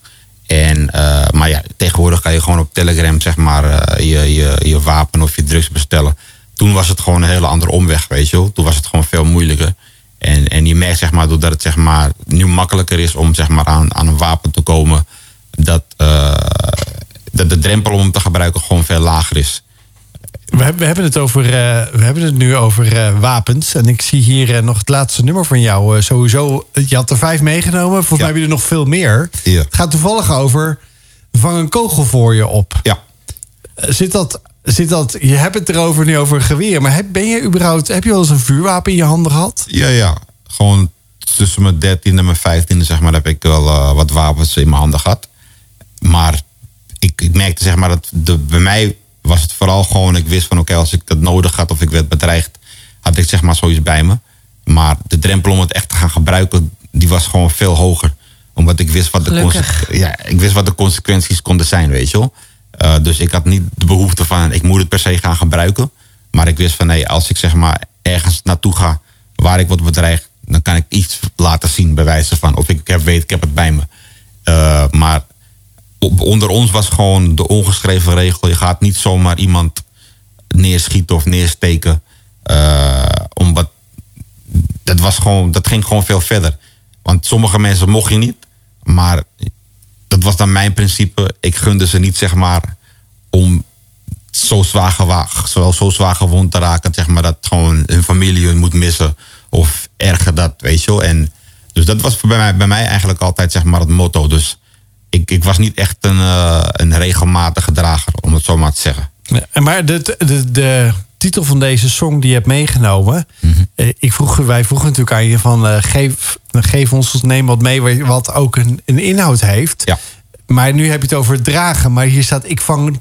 En, eh, maar ja, tegenwoordig kan je gewoon op Telegram zeg maar je, je, je wapen of je drugs bestellen. Toen was het gewoon een hele andere omweg, weet je wel. Toen was het gewoon veel moeilijker. En, en je merkt zeg maar, doordat het zeg maar, nu makkelijker is om zeg maar, aan, aan een wapen te komen, dat, dat de drempel om hem te gebruiken gewoon veel lager is. We, hebben- we hebben het over, eh, we hebben het nu over eh, wapens. En ik zie hier eh, nog het laatste nummer van jou. Sowieso, je had er vijf meegenomen. Volgens mij heb je er nog veel meer. Ja. Het gaat toevallig over, vang een kogel voor je op. Ja, Zit dat, zit dat, je hebt het erover nu over geweer. Maar heb, ben je überhaupt, heb je wel eens een vuurwapen in je handen gehad? ja, ja. Gewoon tussen mijn dertiende en mijn vijftiende zeg maar, heb ik wel wat wapens in mijn handen gehad. Maar ik, ik merkte zeg maar dat de, bij mij was het vooral gewoon, ik wist van oké, als ik dat nodig had of ik werd bedreigd, had ik zeg maar zoiets bij me. Maar de drempel om het echt te gaan gebruiken, die was gewoon veel hoger. Omdat ik wist wat de, ja, ik wist wat de consequenties konden zijn, weet je wel. Eh, dus ik had niet de behoefte van, ik moet het per se gaan gebruiken. Maar ik wist van, nee, als ik zeg maar ergens naartoe ga waar ik word bedreigd, dan kan ik iets laten zien, bij wijze van, of ik heb, weet, ik heb het bij me. Eh, maar onder ons was gewoon de ongeschreven regel, je gaat niet zomaar iemand neerschieten of neersteken. eh, omdat dat, was gewoon, dat ging gewoon veel verder. Want sommige mensen mocht je niet. Maar dat was dan mijn principe. Ik gunde ze niet, zeg maar, om zo zwaar, gewa- zo, zo zwaar gewond te raken. Zeg maar, dat gewoon hun familie hun moet missen. Of erger dat, weet je wel. En, dus dat was bij mij, bij mij eigenlijk altijd zeg maar, het motto. Dus ik, ik was niet echt een, eh, een regelmatige drager, om het zo maar te zeggen. Ja, Maar de, de, de titel van deze song die je hebt meegenomen. eh, ik vroeg, wij vroegen natuurlijk aan je van... eh, geef, geef ons, neem wat mee wat ook een, een inhoud heeft. Ja. Maar nu heb je het over het dragen. Maar hier staat, ik vang...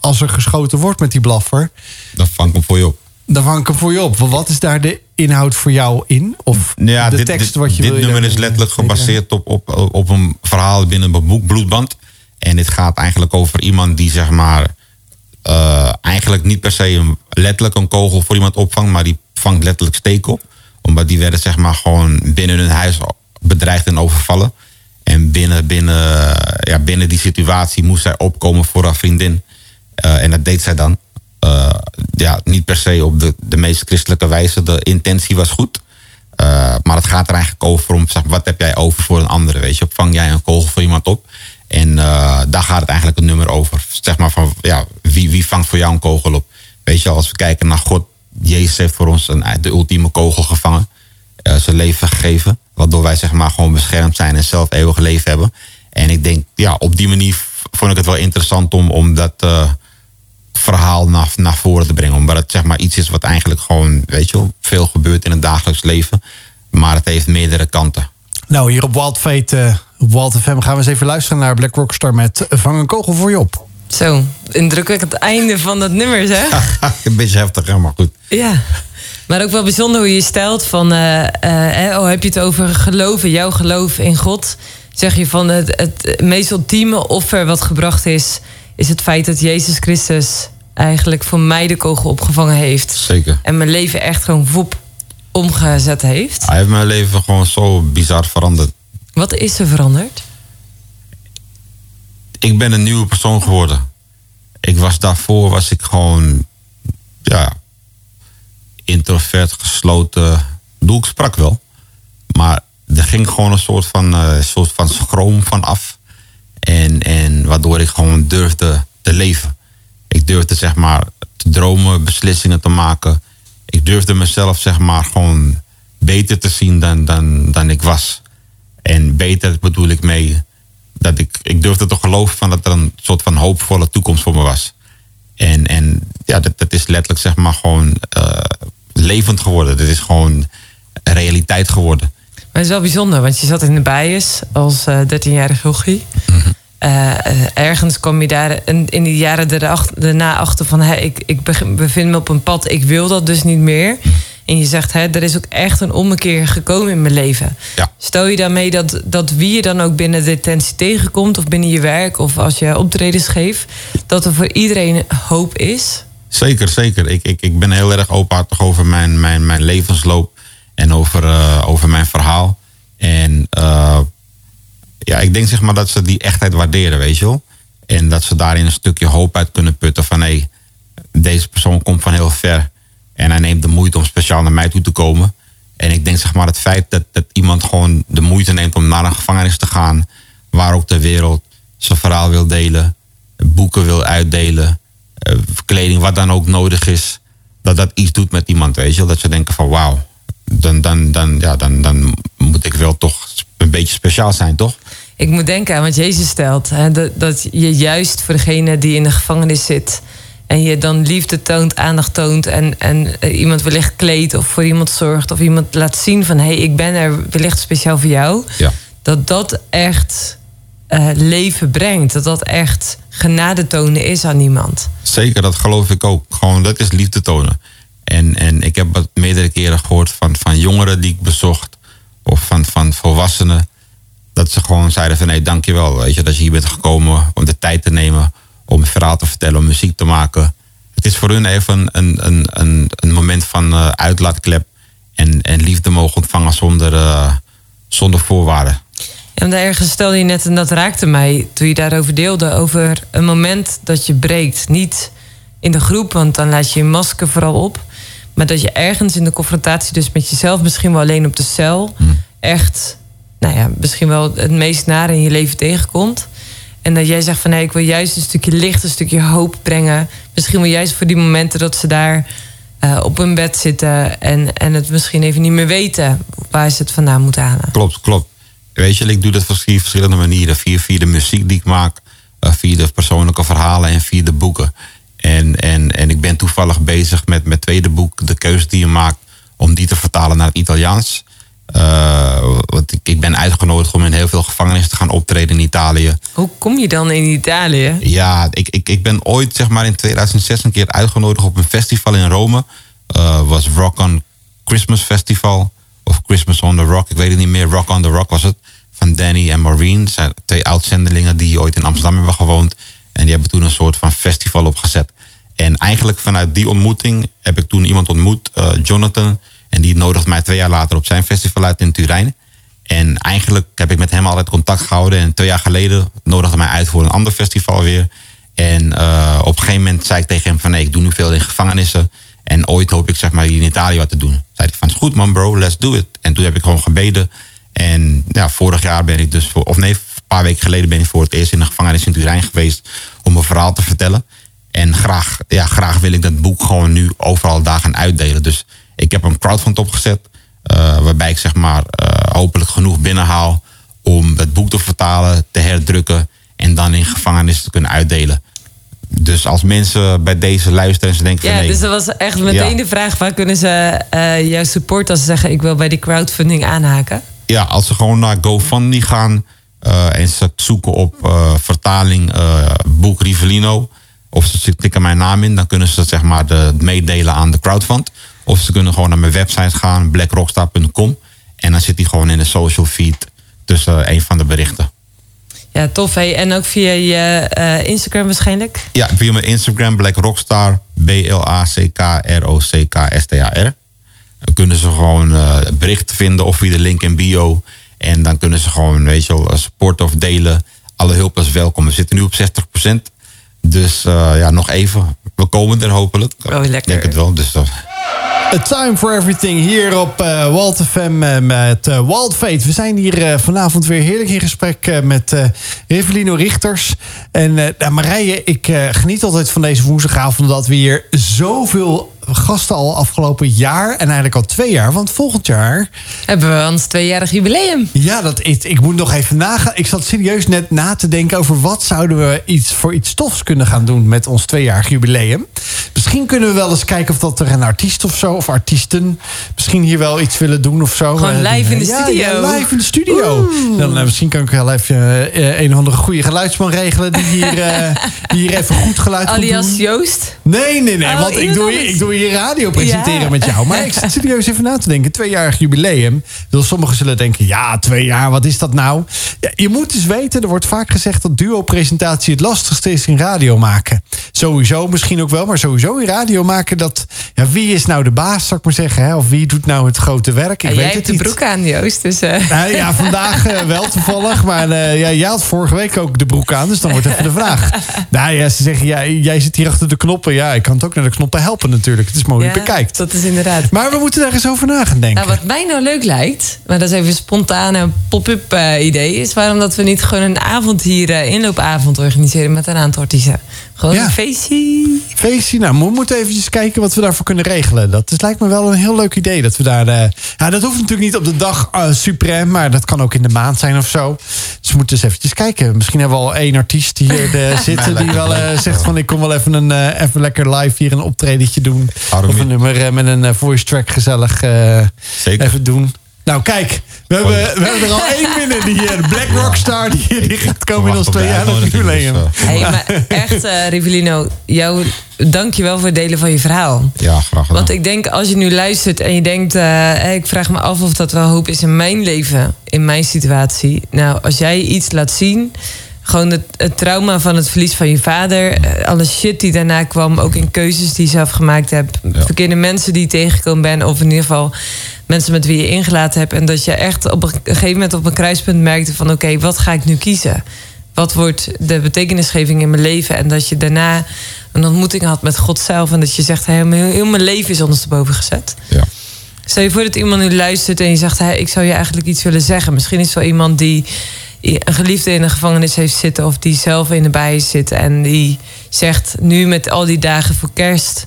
Als er geschoten wordt met die blaffer... Dan vang ik hem voor je op. dan vang ik hem voor je op. Wat is daar de inhoud voor jou in? Of Ja, de dit, tekst dit, wat je dit wil je nummer is letterlijk gebaseerd op, op, op een verhaal binnen mijn boek Bloedband. En dit gaat eigenlijk over iemand die zeg maar eh, eigenlijk niet per se een, letterlijk een kogel voor iemand opvangt, maar die vangt letterlijk steek op. Omdat die werden zeg maar gewoon binnen hun huis bedreigd en overvallen. En binnen, binnen, ja, binnen die situatie moest zij opkomen voor haar vriendin. Eh, en dat deed zij dan. Eh, ja, niet per se op de, de meest christelijke wijze. De intentie was goed. Eh, maar het gaat er eigenlijk over om, zeg, wat heb jij over voor een andere, weet je. Vang jij een kogel voor iemand op? En eh, daar gaat het eigenlijk het nummer over. Zeg maar van, ja, wie, wie vangt voor jou een kogel op? Weet je, als we kijken naar God, Jezus heeft voor ons een, de ultieme kogel gevangen. zijn leven gegeven. Waardoor wij zeg maar gewoon beschermd zijn en zelf eeuwig leven hebben. En ik denk, ja, op die manier vond ik het wel interessant om, om dat verhaal naar, naar voren te brengen. Omdat het zeg maar iets is wat eigenlijk gewoon, weet je wel, veel gebeurt in het dagelijks leven. Maar het heeft meerdere kanten. Nou, hier op Wild Fate, eh, op Wild FM gaan we eens even luisteren naar Black Rockstar met Vang een kogel voor je op. Zo, indrukwekkend einde van dat nummer, zeg. een beetje heftig, hè, maar goed. Ja. Maar ook wel bijzonder hoe je stelt van... eh, eh, hè, oh, heb je het over geloven, jouw geloof in God? Zeg je van het, het meest ultieme offer wat gebracht is... is het feit dat Jezus Christus eigenlijk voor mij de kogel opgevangen heeft. Zeker. En mijn leven echt gewoon woep omgezet heeft. Hij heeft mijn leven gewoon zo bizar veranderd. Wat is er veranderd? ik ben een nieuwe persoon geworden. Ik was daarvoor was ik gewoon ja introvert, gesloten. Doe ik sprak wel, maar er ging gewoon een soort van eh, soort van schroom van af en en waardoor ik gewoon durfde te leven. Ik durfde zeg maar te dromen, beslissingen te maken. Ik durfde mezelf zeg maar gewoon beter te zien dan dan dan ik was. En beter bedoel ik mee dat ik, ik durfde te geloven van dat er een soort van hoopvolle toekomst voor me was. En, en ja, dat, dat is letterlijk zeg maar gewoon eh, levend geworden. Dat is gewoon realiteit geworden. Maar het is wel bijzonder, want je zat in de bias als eh 13-jarige jochie. Eh, eh, ergens kwam je daar in, in die jaren daarna achter van... Hè, ik, ik bevind me op een pad, ik wil dat dus niet meer. En je zegt, hè, er is ook echt een ommekeer gekomen in mijn leven. Ja. Stel je daarmee dat, dat wie je dan ook binnen detentie tegenkomt... of binnen je werk of als je optredens geeft... dat er voor iedereen hoop is? Zeker, zeker. Ik, ik, ik ben heel erg openhartig over mijn, mijn, mijn levensloop en over, eh, over mijn verhaal. En eh, ja, ik denk zeg maar dat ze die echtheid waarderen, weet je wel. En dat ze daarin een stukje hoop uit kunnen putten van hé, deze persoon komt van heel ver. En hij neemt de moeite om speciaal naar mij toe te komen. En ik denk zeg maar het feit dat, dat iemand gewoon de moeite neemt om naar een gevangenis te gaan, waar ook ter wereld, zijn verhaal wil delen, boeken wil uitdelen, eh, kleding, wat dan ook nodig is, dat dat iets doet met iemand, weet je wel. Dat ze denken van wauw, dan, dan, dan, ja, dan, dan moet ik wel toch een beetje speciaal zijn, toch? Ik moet denken aan wat Jezus stelt. Hè, dat, dat je juist voor degene die in de gevangenis zit... en je dan liefde toont, aandacht toont... en, en eh, iemand wellicht kleedt of voor iemand zorgt... of iemand laat zien van... hé, hey, ik ben er wellicht speciaal voor jou... Ja. dat dat echt eh, leven brengt. Dat dat echt genade tonen is aan iemand. Zeker, dat geloof ik ook. Gewoon, dat is liefde tonen. En, en ik heb het meerdere keren gehoord van, van jongeren die ik bezocht. Of van, van volwassenen. Dat ze gewoon zeiden van nee, dankjewel. Weet je, dat je hier bent gekomen om de tijd te nemen. Om een verhaal te vertellen, om muziek te maken. Het is voor hun even een, een, een, een moment van eh, uitlaatklep. En, en liefde mogen ontvangen zonder, eh, zonder voorwaarden. Ja, want ergens stelde je net, en dat raakte mij toen je daarover deelde, over een moment dat je breekt. Niet in de groep, want dan laat je je masker vooral op. Maar dat je ergens in de confrontatie, dus met jezelf, misschien wel alleen op de cel, echt, nou ja, misschien wel het meest nare in je leven tegenkomt. En dat jij zegt van nee, ik wil juist een stukje licht, een stukje hoop brengen. Misschien wel juist voor die momenten dat ze daar eh, op hun bed zitten en, en het misschien even niet meer weten waar ze het vandaan moeten halen. Klopt, klopt. Weet je, ik doe dat op verschillende manieren. Via, via de muziek die ik maak, eh, via de persoonlijke verhalen en via de boeken. En, en, en ik ben toevallig bezig met mijn tweede boek, De Keuze die je maakt, om die te vertalen naar het Italiaans. Eh, want ik, ik ben uitgenodigd om in heel veel gevangenissen te gaan optreden in Italië. Hoe kom je dan in Italië? Ja, ik, ik, ik ben ooit zeg maar in 2006 een keer uitgenodigd op een festival in Rome. Eh was Rock on Christmas Festival. Of Christmas on the Rock, ik weet het niet meer. Rock on the Rock was het. Van Danny en Maureen. zijn twee oud-zendelingen die ooit in Amsterdam hebben gewoond. En die hebben toen een soort van festival opgezet. En eigenlijk vanuit die ontmoeting heb ik toen iemand ontmoet, eh, Jonathan. En die nodigde mij twee jaar later op zijn festival uit in Turijn. En eigenlijk heb ik met hem altijd contact gehouden. En twee jaar geleden nodigde hij mij uit voor een ander festival weer. En eh, op een gegeven moment zei ik tegen hem van... nee, ik doe nu veel in gevangenissen. En ooit hoop ik zeg maar in Italië wat te doen. Zei hij van, is goed man bro, let's do it. En toen heb ik gewoon gebeden. En ja, vorig jaar ben ik dus... Voor, of nee, paar weken geleden ben ik voor het eerst in de gevangenis in Turijn geweest om mijn verhaal te vertellen. En graag, ja, graag wil ik dat boek gewoon nu overal daar gaan uitdelen. Dus ik heb een crowdfund opgezet. eh, waarbij ik zeg maar eh, hopelijk genoeg binnenhaal om het boek te vertalen, te herdrukken en dan in gevangenis te kunnen uitdelen. Dus als mensen bij deze luisteren en ze denken Ja, van nee, dus dat was echt meteen Ja. de vraag: waar kunnen ze eh jou supporten als ze zeggen: ik wil bij die crowdfunding aanhaken? ja, als ze gewoon naar GoFundMe gaan eh, en ze zoeken op eh, vertaling eh, boek Rivellino, of ze tikken mijn naam in, dan kunnen ze zeg maar de, meedelen aan de crowdfund. Of ze kunnen gewoon naar mijn website gaan, blackrockstar.com. En dan zit die gewoon in de social feed tussen een van de berichten. Ja, tof. Hey. En ook via je Instagram waarschijnlijk. Ja, via mijn Instagram, Black Rockstar, B-L-A-C-K-R-O-C-K-S-T-A-R. Dan kunnen ze gewoon berichten vinden of via de link in bio. En dan kunnen ze gewoon, weet je wel, supporten of delen. Alle hulp is welkom. We zitten nu op 60%. Dus eh, ja, nog even. We komen er hopelijk. Oh, lekker. Ik denk het wel. Dus, eh, A Time for Everything hier op eh Walt FM eh, met eh, Walt Fate. We zijn hier vanavond weer heerlijk in gesprek met Revelino Richters. En nou, Marije, ik geniet altijd van deze woensdagavond... dat we hier zoveel gasten al afgelopen jaar... en eigenlijk al twee jaar, want volgend jaar... Hebben we ons tweejarig jubileum. Ja, dat, ik, ik moet nog even nagaan. Ik zat serieus net na te denken over wat zouden we iets voor iets tofs kunnen gaan doen met ons tweejarig jubileum. Misschien kunnen we wel eens kijken of dat er een artiest of zo, of artiesten, misschien hier wel iets willen doen of zo. Gewoon Eh, live in de ja, studio. Ja, live in de studio. Dan, eh, misschien kan ik wel even eh, een of andere goede geluidsman regelen die hier, die hier even goed geluid Alias doen. Joost. Nee, nee, nee. Oh, want ik doe, ik doe hier radio presenteren Ja. met jou. Maar ik zit serieus even na te denken. Tweejarig jubileum. Dus sommigen zullen denken, ja, twee jaar, wat is dat nou? Ja, je moet dus weten, er wordt vaak gezegd dat duo-presentatie het lastigste is in radio maken. Sowieso, misschien ook wel, maar sowieso in radio maken dat... Ja, wie is nou de baas, zou ik maar zeggen? Hè? Of wie doet nou het grote werk? Ik weet jij het hebt de broek aan, Joost. Dus, eh, Nou ja, vandaag eh, wel toevallig. Maar eh, ja, jij had vorige week ook de broek aan. Dus dan wordt even de vraag. Nou ja, ze zeggen, ja, jij zit hier achter de knoppen. Ja, ik kan het ook naar de knoppen helpen natuurlijk. Het is mooi ja, bekijkt. Dat is inderdaad. Maar we moeten daar eens over na gaan denken. Nou, wat mij nou leuk lijkt, maar dat is even een spontane pop-up idee, is waarom dat we niet gewoon een avond hier, inloopavond organiseren met een aantal artiesten. Gewoon Ja. een feestje. Feestje, nou, we moeten eventjes kijken wat we daarvoor kunnen regelen. Dat is, lijkt me wel een heel leuk idee. Dat we daar. eh, ja, dat hoeft natuurlijk niet op de dag eh suprem, maar dat kan ook in de maand zijn of zo. Dus we moeten eens eventjes kijken. Misschien hebben we al één artiest hier eh, zitten die wel eh, zegt van ik kom wel even een eh, even lekker live hier een optredetje doen. Of een nummer met een voice track gezellig eh, Zeker. even doen. Nou, kijk, we hebben, we hebben er al één binnen. Die eh, Black Rockstar, die, die gaat komen in ons Wacht op de tweejarig uitnodiging, jubileum. dus, Hey, maar echt, eh Rivelino, jou, dank je wel voor het delen van je verhaal. ja, graag gedaan. Want ik denk, als je nu luistert en je denkt... eh, ik vraag me af of dat wel hoop is in mijn leven, in mijn situatie. Nou, als jij iets laat zien... Gewoon het, het trauma van het verlies van je vader. eh, Alle shit die daarna kwam. Ook in keuzes die je zelf gemaakt hebt. Ja. Verkeerde mensen die je tegengekomen bent. Of in ieder geval mensen met wie je ingelaten hebt. En dat je echt op een gegeven moment op een kruispunt merkte van... oké, wat ga ik nu kiezen? Wat wordt de betekenisgeving in mijn leven? En dat je daarna een ontmoeting had met God zelf. En dat je zegt, heel, heel mijn leven is ondersteboven gezet. ja. Stel je voor dat iemand nu luistert en je zegt... Hey, ik zou je eigenlijk iets willen zeggen. Misschien is het wel iemand die een geliefde in de gevangenis heeft zitten... of die zelf in de bij zit en die zegt... nu met al die dagen voor kerst...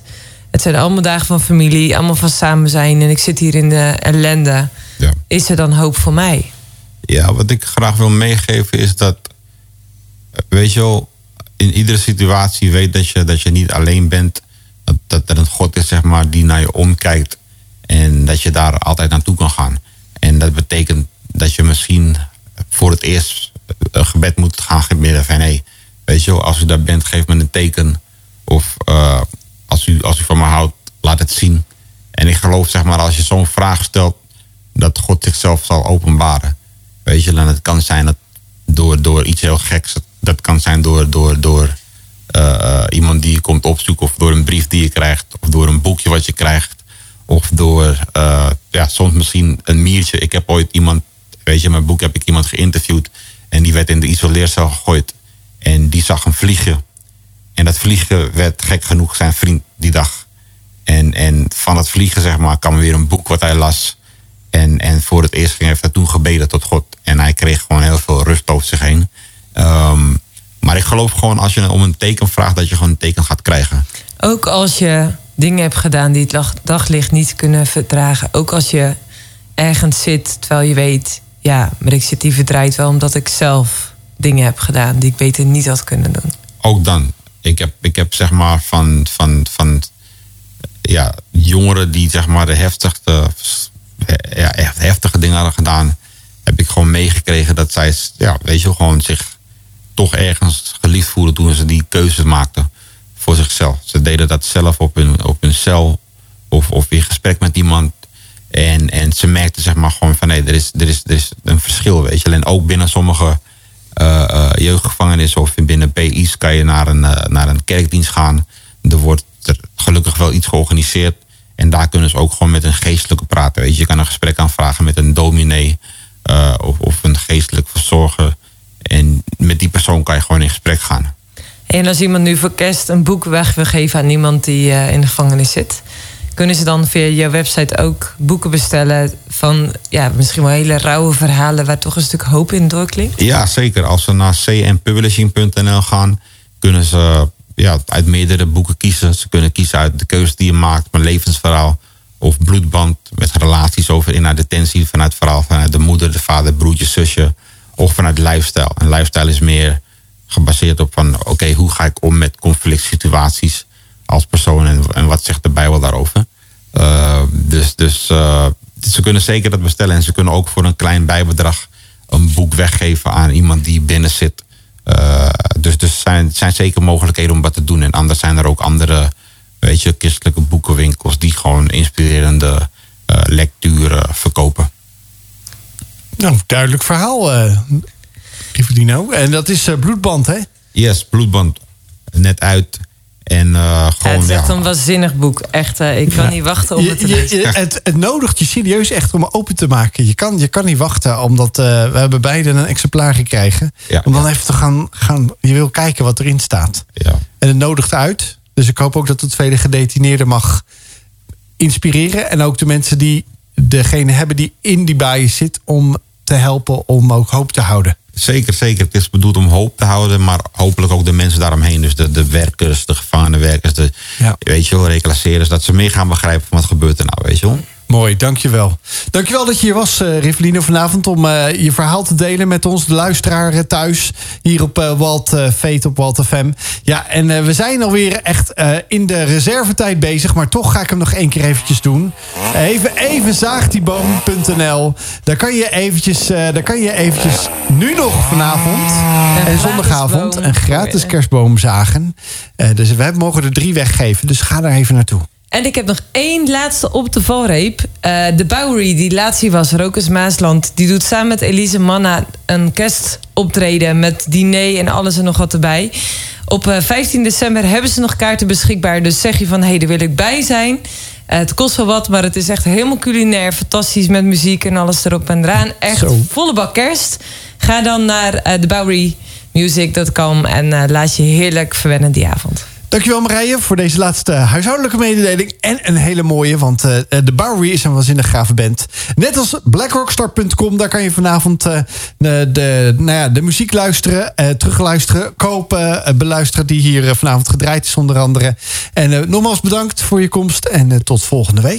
het zijn allemaal dagen van familie, allemaal van samen zijn... en ik zit hier in de ellende. Ja. Is er dan hoop voor mij? Ja, wat ik graag wil meegeven is dat, weet je wel, in iedere situatie weet dat je, dat je niet alleen bent. Dat, dat er een God is, zeg maar, die naar je omkijkt. En dat je daar altijd naartoe kan gaan. En dat betekent dat je misschien voor het eerst een gebed moet gaan gebeden van hé, weet je wel, als u daar bent, geef me een teken. Of eh, als, u, als u van me houdt, laat het zien. En ik geloof, zeg maar, als je zo'n vraag stelt, dat God zichzelf zal openbaren. Weet je, en het kan zijn dat door, door iets heel geks. Dat kan zijn door, door, door eh, eh, iemand die je komt opzoeken, of door een brief die je krijgt, of door een boekje wat je krijgt, of door eh, ja, soms misschien een miertje. Ik heb ooit iemand, weet je, in mijn boek heb ik iemand geïnterviewd en die werd in de isoleercel gegooid en die zag een vliegje. En dat vliegen werd gek genoeg zijn vriend die dag. En, en van dat vliegen, zeg maar, kwam weer een boek wat hij las. En, en voor het eerst ging hij toen gebeden tot God. En hij kreeg gewoon heel veel rust over zich heen. Ehm, maar ik geloof gewoon als je om een teken vraagt, dat je gewoon een teken gaat krijgen. Ook als je dingen hebt gedaan die het daglicht niet kunnen verdragen. Ook als je ergens zit terwijl je weet... ja, maar ik zit die verdraaid wel omdat ik zelf dingen heb gedaan... die ik beter niet had kunnen doen. ook dan. Ik heb, ik heb zeg maar van, van, van ja, jongeren die zeg maar de heftigste, ja, echt heftige dingen hadden gedaan, heb ik gewoon meegekregen dat zij, ja, weet je, gewoon zich toch ergens geliefd voelden toen ze die keuzes maakten voor zichzelf. Ze deden dat zelf op hun, op hun cel of, of in gesprek met iemand. En, en ze merkten zeg maar gewoon van nee, er is, er is, er is een verschil, weet je. En ook binnen sommige eh, eh, jeugdgevangenissen of binnen PI's kan je naar een, eh, naar een kerkdienst gaan. Er wordt er gelukkig wel iets georganiseerd. En daar kunnen ze ook gewoon met een geestelijke praten. Weet je, je kan een gesprek aanvragen met een dominee of, of een geestelijk verzorger. En met die persoon kan je gewoon in gesprek gaan. En als iemand nu voor kerst een boek weg wil geven aan iemand die in de gevangenis zit... kunnen ze dan via je website ook boeken bestellen... van ja, misschien wel hele rauwe verhalen... waar toch een stuk hoop in doorklinkt? Ja, zeker. Als ze naar cnpublishing.nl gaan, kunnen ze ja, uit meerdere boeken kiezen. Ze kunnen kiezen uit de keuze die je maakt, mijn levensverhaal. Of bloedband met relaties over in naar detentie. Vanuit verhaal vanuit de moeder, de vader, broertje, zusje. Of vanuit lifestyle. En lifestyle is meer gebaseerd op van oké, hoe ga ik om met conflict situaties als persoon en, en wat zegt de Bijbel daarover. Uh, dus dus uh, ze kunnen zeker dat bestellen en ze kunnen ook voor een klein bijbedrag een boek weggeven aan iemand die binnen zit. Uh, dus er dus zijn, zijn zeker mogelijkheden om wat te doen. En anders zijn er ook andere, weet je, christelijke boekenwinkels die gewoon inspirerende uh, lecturen verkopen. Nou, duidelijk verhaal, uh, Riverdino. En dat is Bloedband, hè? Yes, Bloedband. Net uit. En uh, gewoon, ja, het is echt ja. een waanzinnig boek. Echt, uh, ik kan ja. niet wachten om het te lezen. Je, je, het, het, nodigt je serieus echt om open te maken. Je kan, je kan niet wachten, omdat uh, we hebben beide een exemplaar gekregen. Ja. Om dan even te gaan, gaan... Je wil kijken wat erin staat. En het nodigt uit. Dus ik hoop ook dat het tweede gedetineerde mag inspireren. En ook de mensen die degene hebben die in die bias zit... om te helpen om ook hoop te houden. Zeker, zeker. Het is bedoeld om hoop te houden, maar hopelijk ook de mensen daaromheen. Dus de, de werkers, de gevangenenwerkers, de ja. weet je wel, reclasseerders. Dat ze meer gaan begrijpen van wat gebeurt er nou, weet je wel. Mooi, dankjewel. Dankjewel dat je hier was, uh, Rivelino, vanavond... om uh, je verhaal te delen met ons, de luisteraar uh, thuis... hier op uh, Walt Fate op Walt FM. Ja, en we zijn alweer echt in de reservetijd bezig... maar toch ga ik hem nog één keer eventjes doen. Even, even zaagdieboom.nl. Daar kan je eventjes, daar kan je eventjes nu nog vanavond... en zondagavond een gratis kerstboom zagen. dus we mogen er drie weggeven, dus ga daar even naartoe. En ik heb nog één laatste op de valreep. Uh, de Bowery, die laatst hier was, Rokus Maasland... die doet samen met Elise Manna een kerstoptreden... met diner en alles en nog wat erbij. Op uh, 15 december hebben ze nog kaarten beschikbaar. Dus zeg je van, hé, hey, daar wil ik bij zijn. Uh, het kost wel wat, maar het is echt helemaal culinair. Fantastisch met muziek en alles erop en eraan. Echt Zo. volle bak kerst. Ga dan naar uh, thebowerymusic.com... en laat je heerlijk verwennen die avond. Dankjewel Marije voor deze laatste huishoudelijke mededeling. En een hele mooie, want uh, de Bowery is een waanzinnig gave band. Net als blackrockstar.com, daar kan je vanavond uh, de, nou ja, de muziek luisteren, terugluisteren, kopen, beluisteren die hier vanavond gedraaid is onder andere. En nogmaals bedankt voor je komst en tot volgende week.